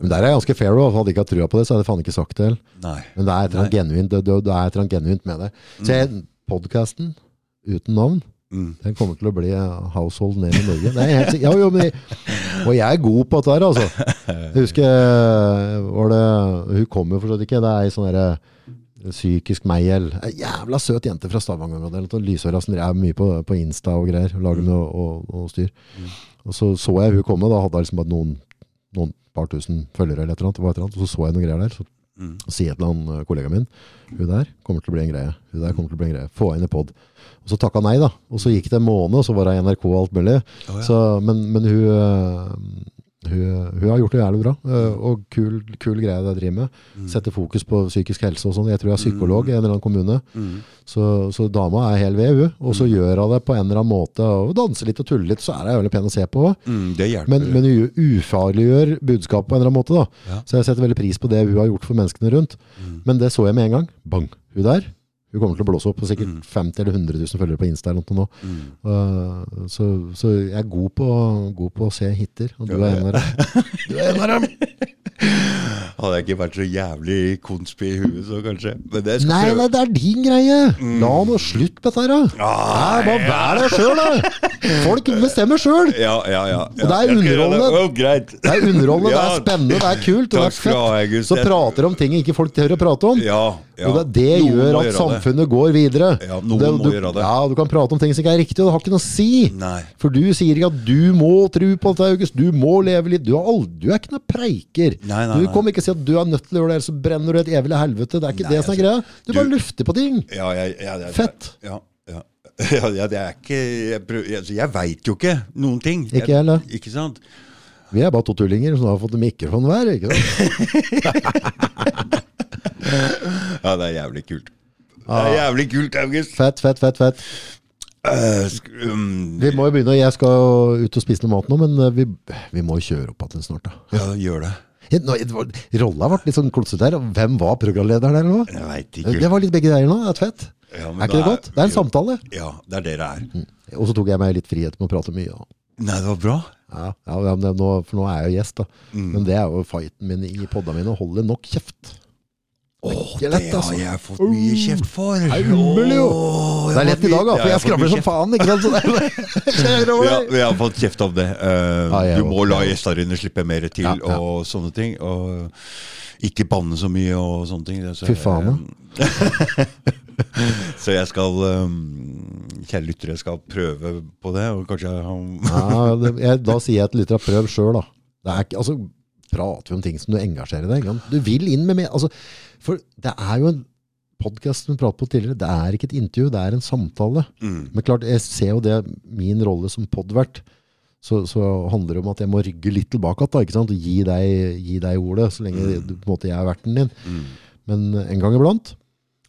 Men der er jeg ganske fair. også. Hadde jeg ikke hatt trua på det, så hadde jeg faen ikke sagt det. Nei. Men det er et eller annet genuint, det, det, er et eller annet genuint med det. Så jeg, podcasten uten navn, Mm. Den kommer til å bli household name i Norge. Er helt. Ja, jo, men og jeg er god på dette her, altså. Jeg husker var det, Hun kommer jo fortsatt ikke. Det er ei sånn derre psykisk Meihel. Ei Jævla søt jente fra Stavanger. og det er litt Lysøra som er mye på, på Insta og greier. Lager noe og, og styr. Og så så jeg hun komme. Da hadde jeg liksom bare noen, noen par tusen følgere eller et eller annet. Og så så jeg noen greier der. Så Mm. sier til han eh, kollegaen min Hun der kommer til å bli en greie. Hun der kommer til å bli en greie. Få henne i pod. Og så takka nei, da. Og så gikk det en måned, og så var hun i NRK og alt mulig. Oh, ja. så, men, men hun, eh, hun, hun har gjort det jævlig bra. eh, Og kul, kul greie det jeg driver med. Mm. Setter fokus på psykisk helse og sånn. Jeg tror jeg er psykolog i en eller annen kommune. Mm. Så, så dama er hel ved, hun. Og så gjør hun det på en eller annen måte. Og danser litt og tuller litt, så er hun jævlig pen å se på. Mm. Men, men hun ufarliggjør budskapet på en eller annen måte. Ja. Så jeg setter veldig pris på det hun har gjort for menneskene rundt. Mm. Men det så jeg med en gang. Bang! Hun der. Hun kommer til å blåse opp på sikkert Mm. 50 eller 100 000 følgere på Insta. eller noe nå. Mm. Uh, så, så jeg er god på, god på å se hiter, og du er en av dem. Du er en av dem! [laughs] Hadde jeg ikke vært så jævlig konspi i huet, så kanskje. Men det Nei, prøve. nei, det er din greie! La nå slutt med dette her, da! Ah, Nei, bare vær deg sjøl, da! Folk bestemmer sjøl! Ja, ja, ja. Og det er underholdende. Greit. Det er underholdende, det er [laughs] spennende, det er kult, og det er fett. Så prater om ting ikke folk tør å prate om. Ja, ja. Og det, det gjør at det. Samfunnet går videre. Ja, noen det, må du, gjøre det. Ja, du kan prate om ting som ikke er riktig, og det har ikke noe å si. Nei. For du sier ikke at du må tro på dette, August. Du må leve litt. Du, har aldri, du er ikke noe preiker. Nei, nei, du kommer ikke og si at du er nødt til å gjøre det, ellers så brenner du et evig helvete. Det er ikke det som er altså, greia. Du, bare lufter på ting. Ja, jeg, ja, det er- Fett. Ja, ja. [laughs] Ja, ja, det er ikke Jeg, prøver, jeg, jeg veit jo ikke noen ting. Ikke jeg heller. Ikke sant? Vi er bare to tullinger som har fått mikrofon hver. ikke sant? [laughs] Ja, det er jævlig kult. Det er jævlig kult, August. Fett, fett, fett. fett. Uh, um, Vi må jo begynne. Jeg skal ut og spise noe mat nå, men eh, vi, vi må jo kjøre opp igjen snart. da. ja, gjør det. Nå, Rolla ble litt sånn klotsete her. Hvem var programlederen der nå? Jeg vet ikke. Det var litt begge deler nå. Det er fett. Ja, men Er ikke det godt? Det er en samtale. Ja, det er det det er. Og så tok jeg meg litt frihet med å prate mye. Da. Nei, det var bra. Ja, ja, det, nå, for nå er jeg jo gjest, da. Mm. Men det er jo fighten min i podda mine. Holde nok kjeft. Åh, det lett, har altså. jeg fått mye kjeft for. Det er umulig, jo. Det er lett i dag, da, for Ja, jeg har skravler som faen. ikke sant? Er- [laughs] over Vi har, har fått kjeft om det. Eh, Ja, du må la gjestene dine slippe mer til, Ja, ja. og sånne ting. Og ikke banne så mye og sånne ting. Så, Fy faen, ja. [laughs] så jeg skal um, Kjære lyttere, jeg skal prøve på det. Og kanskje jeg Ja, det, jeg, da sier jeg til lytterne prøv sjøl, da. Det er ikke, altså, prater vi om ting som du engasjerer deg i. Du vil inn med mer. Altså, for det er jo en podkast vi pratet på tidligere. Det er ikke et intervju, det er en samtale. mm, Men klart, jeg ser jo det min rolle som podvert. Så, så handler det om at jeg må rygge litt tilbake da, ikke sant? og gi deg, gi deg ordet, så lenge du, på en måte, jeg er verten din. mm, Men en gang iblant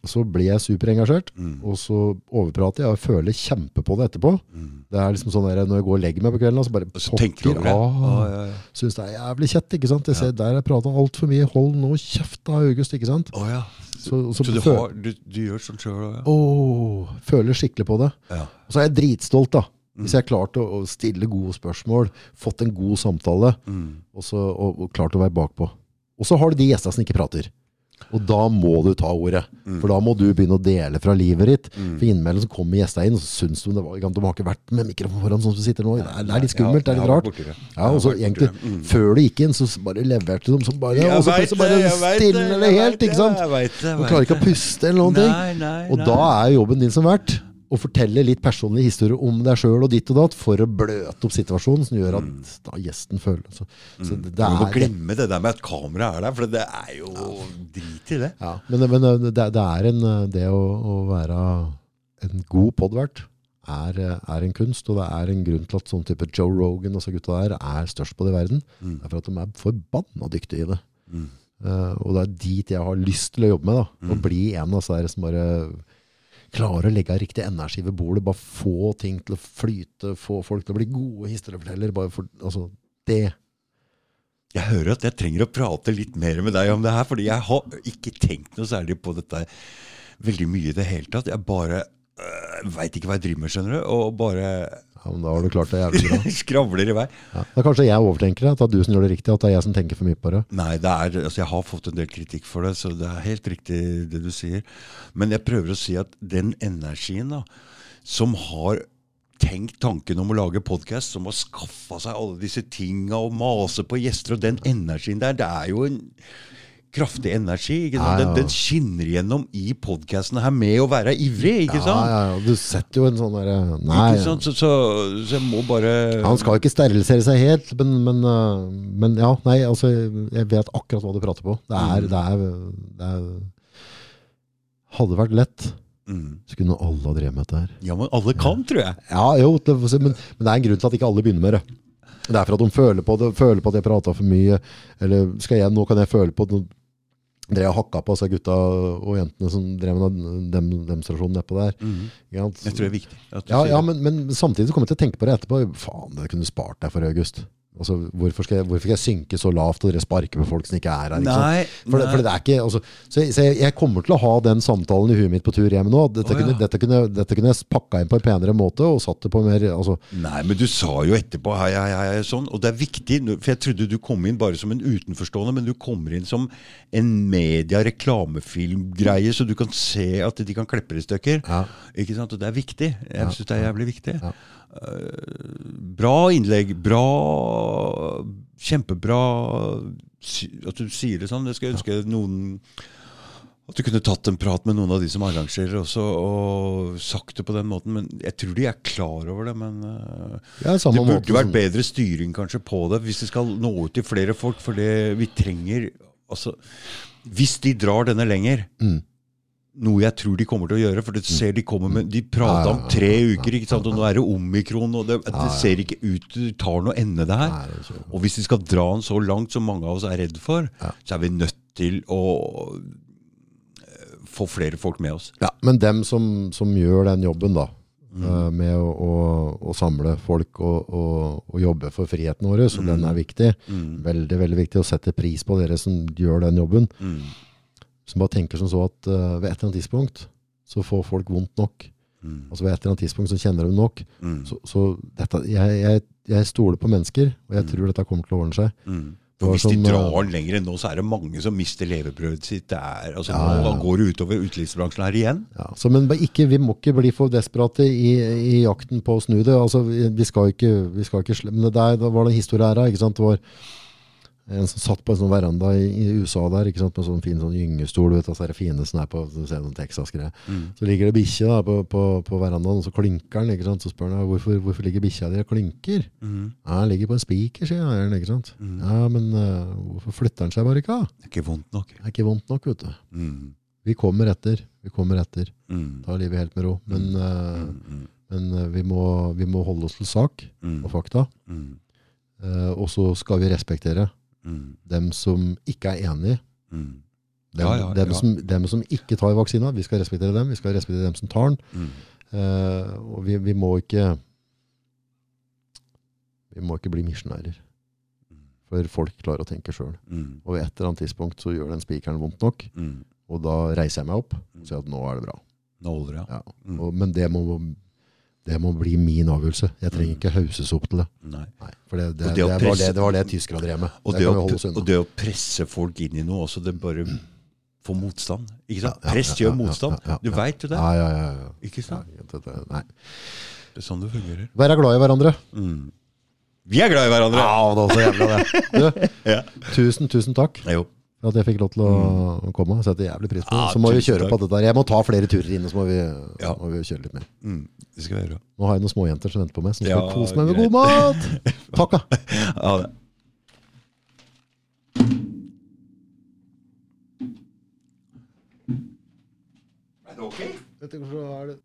så blir jeg superengasjert, mm, og så overprater jeg og føler kjempe på det etterpå. mm. Det er liksom sånn der, Når jeg går og legger meg på kvelden, så bare Og så over det. ah, Ah, ja, ja. Syns det er jævlig kjett. ikke sant? Jeg ser, Der har jeg prata altfor mye. Hold nå kjeft, da, August. ikke sant? Oh, ja. Så, så, Så du, har, du, du gjør sånn sjøl òg, ja? Åh, føler skikkelig på det. ja. Og så er jeg dritstolt, da. Hvis Mm. jeg har klart å, å stille gode spørsmål, fått en god samtale, Mm. og, så, og, og klart å være bakpå. Og så har du de gjestene som ikke prater. Og da må du ta ordet. Mm. For da må du begynne å dele fra livet ditt. Mm. For innimellom så kommer gjestene inn, og så syns de det var, de har ikke vært med mikrofon foran sånn som du sitter nå. Det er, det er litt skummelt, det er litt rart. Ja, og så egentlig, Før du gikk inn, så bare leverte de som bare Og så plutselig bare stiller det helt, ikke sant? Du klarer ikke å puste eller noen ting. Og da er jobben din som vert å fortelle litt personlige historier om deg sjøl og ditt og datt, for å bløte opp situasjonen, som gjør at da gjesten føler så, så det, det Du må glemme det der med at kameraet er der, for det er jo drit i det. ja, men, men det, det er en Det å, å være en god podvert er, er en kunst, og det er en grunn til at sånn type Joe Rogan og så gutta der er størst på det i verden. Mm. Det er for at de er forbanna dyktige i det. Mm. Uh, og det er dit jeg har lyst til å jobbe med. da. Å bli en av disse der som bare klarer å legge riktig energi ved bordet. Bare få ting til å flyte, få folk til å bli gode historiefortellere. Altså, det. Jeg hører at jeg trenger å prate litt mer med deg om det her, fordi jeg har ikke tenkt noe særlig på dette veldig mye i det hele tatt. Jeg bare øh, veit ikke hva jeg driver med, skjønner du, og bare Ja, men Da har du klart det jævlig bra. [laughs] skravler i vei. Ja. Da kanskje jeg overtenker det, at det er du som gjør det riktig, at det er jeg som tenker for mye på det. Nei, det er, altså jeg har fått en del kritikk for det, så det er helt riktig det du sier. Men jeg prøver å si at den energien da, som har tenkt tanken om å lage podkast, som har skaffa seg alle disse tinga og mase på gjester, og den energien der, det er jo en kraftig energi. Ja, ja. Den, den skinner gjennom i podkasten her med å være ivrig, ikke sant? ja, ja, du setter jo en sånn derre Nei, Ikke sant? Så, så, så jeg må bare han skal ikke sterilisere seg helt, men, men, øh, men ja, nei, altså Jeg vet akkurat hva du prater på. Det er, Mm. det er, det er Hadde vært lett, mm. så kunne alle ha drevet med dette her. Ja, men alle kan, tror jeg. Ja, jo, det, men, men det er en grunn til at ikke alle begynner med det. Det er for at de føler på det, føler på at jeg prata for mye. Eller skal jeg, nå kan jeg føle på at de drev jeg hakka på seg gutta og jentene som drev med dem, demonstrasjonen nedpå der. Mm. -hmm. ja, så, Jeg tror det er viktig. Ja, ja men, men samtidig så kommer jeg til å tenke på det etterpå. Faen, det kunne du spart deg for August. Altså, hvorfor, skal jeg, hvorfor skal jeg synke så lavt og dere sparker på folk som ikke er her? Ikke? Nei, For, det, nei. for det er ikke, altså, så, jeg- så jeg, jeg kommer til å ha den samtalen i huet mitt på tur hjem nå. Dette, Å, ja. kunne, dette, kunne, dette kunne jeg pakka inn på en penere måte og satt det på mer altså, Nei, men du sa jo etterpå hei, hei, hei, sånn, og det er viktig, for jeg trodde du kom inn bare som en utenforstående, men du kommer inn som en media-reklamefilmgreie, så du kan se at de kan klippe det i stykker. Ja. Ikke sant? Og det er viktig. Jeg Ja, synes det er jævlig viktig. Ja. Eh, bra innlegg. Bra Kjempebra at du sier det sånn. Jeg skulle ønske noen at du kunne tatt en prat med noen av de som arrangerer også, og sagt det på den måten. Men Jeg tror de er klar over det. Men eh, ja, det burde vært bedre styring kanskje på det, hvis det skal nå ut til flere folk. For det vi trenger altså, Hvis de drar denne lenger, Mm. Noe jeg tror de kommer til å gjøre For du ser de kommer med De prata om tre uker, ikke sant? og nå er det omikron. Og det, det ser ikke ut Det tar noe ende, det her. Er Og hvis de skal dra den så langt som mange av oss er redd for, så er vi nødt til å eh, få flere folk med oss. Ja, men dem som, som gjør den jobben da, Mm. eh, med å, å, å samle folk og, og, jobbe for friheten vår, så den er viktig. Mm. Veldig, veldig viktig å sette pris på dere som gjør den jobben. Mm. Som bare tenker som så at uh, ved et eller annet tidspunkt så får folk vondt nok. Mm. Altså ved et eller annet tidspunkt så kjenner de nok. Mm. Så, så dette, jeg, jeg, jeg stoler på mennesker, og jeg tror dette kommer til å ordne seg. Mm. For hvis de drar eh, den lenger enn nå, så er det mange som mister levebrødet sitt. Det er, altså, Ja, Nå går det utover utelivsbransjen her igjen. Ja, så, men ikke, vi må ikke bli for desperate i, i jakten på å snu det. Altså, vi skal ikke, vi skal ikke men det der, da var det en historie her, ikke sant? Det var en som satt på en sånn veranda i, i USA der, ikke sant? Med sånn fin sånn gyngestol, du vet, altså det fine som er på, så ser noen Texas-greie. Mm. Så ligger det bikkje på, på, på verandaen, og så klinker den, ikke sant? Så spør han, hvorfor, hvorfor ligger bikkja di og klinker? Mm. Ja, han ligger på en spiker, sier eieren, ikke sant? Mm. Ja, men uh, hvorfor flytter han seg bare ikke? Det er ikke vondt nok. Det er ikke vondt nok, vet du. Mm. Vi kommer etter, vi kommer etter. Mm. Ta livet helt med ro. Men, uh, men uh, vi, må, vi må holde oss til sak og fakta. Og så skal vi respektere Mm. dem som ikke er enig. Mm. Dem, Ja, ja, dem, ja. Som, dem som ikke tar vaksina. Vi skal respektere dem. Vi skal respektere dem som tar den. Mm. Eh, og vi, vi må ikke Vi må ikke bli misjonærer. For folk klarer å tenke sjøl. Mm. Og ved et eller annet tidspunkt så gjør den spikeren vondt nok. Mm. Og da reiser jeg meg opp og sier at nå er det bra. Nå holder det, ja. Ja. Mm. Og, men det må, det må bli min avgjørelse. Jeg trenger ikke hauses opp til det. Nei. Nei, for det, det, det, det var det, det var det tyskerne drev med. Og det å, og det å presse folk inn i noe også, det bare får motstand. Ikke sant? Ja, ja, Press gjør ja, motstand. Du veit jo det. Ja, ja, ja, ja. Ikke sant? nei. Det er sånn det fungerer. Være glad i hverandre. Mm. Vi er glad i hverandre! Ja, det er også jævla det. Du, [laughs] Ja. tusen, tusen takk Jo. At jeg fikk lov til å komme. Setter jævlig pris på det. Ja, Så må vi kjøre takk. på dette der. Jeg må ta flere turer inn, og så må vi, Ja. må vi kjøre litt mer. Mm. Det skal vi gjøre. Nå har jeg noen småjenter som venter på meg, som skal Ja, kose meg med greit. god mat. [laughs] Takk, da. Ja, det. Er det ok? Vet du, så er det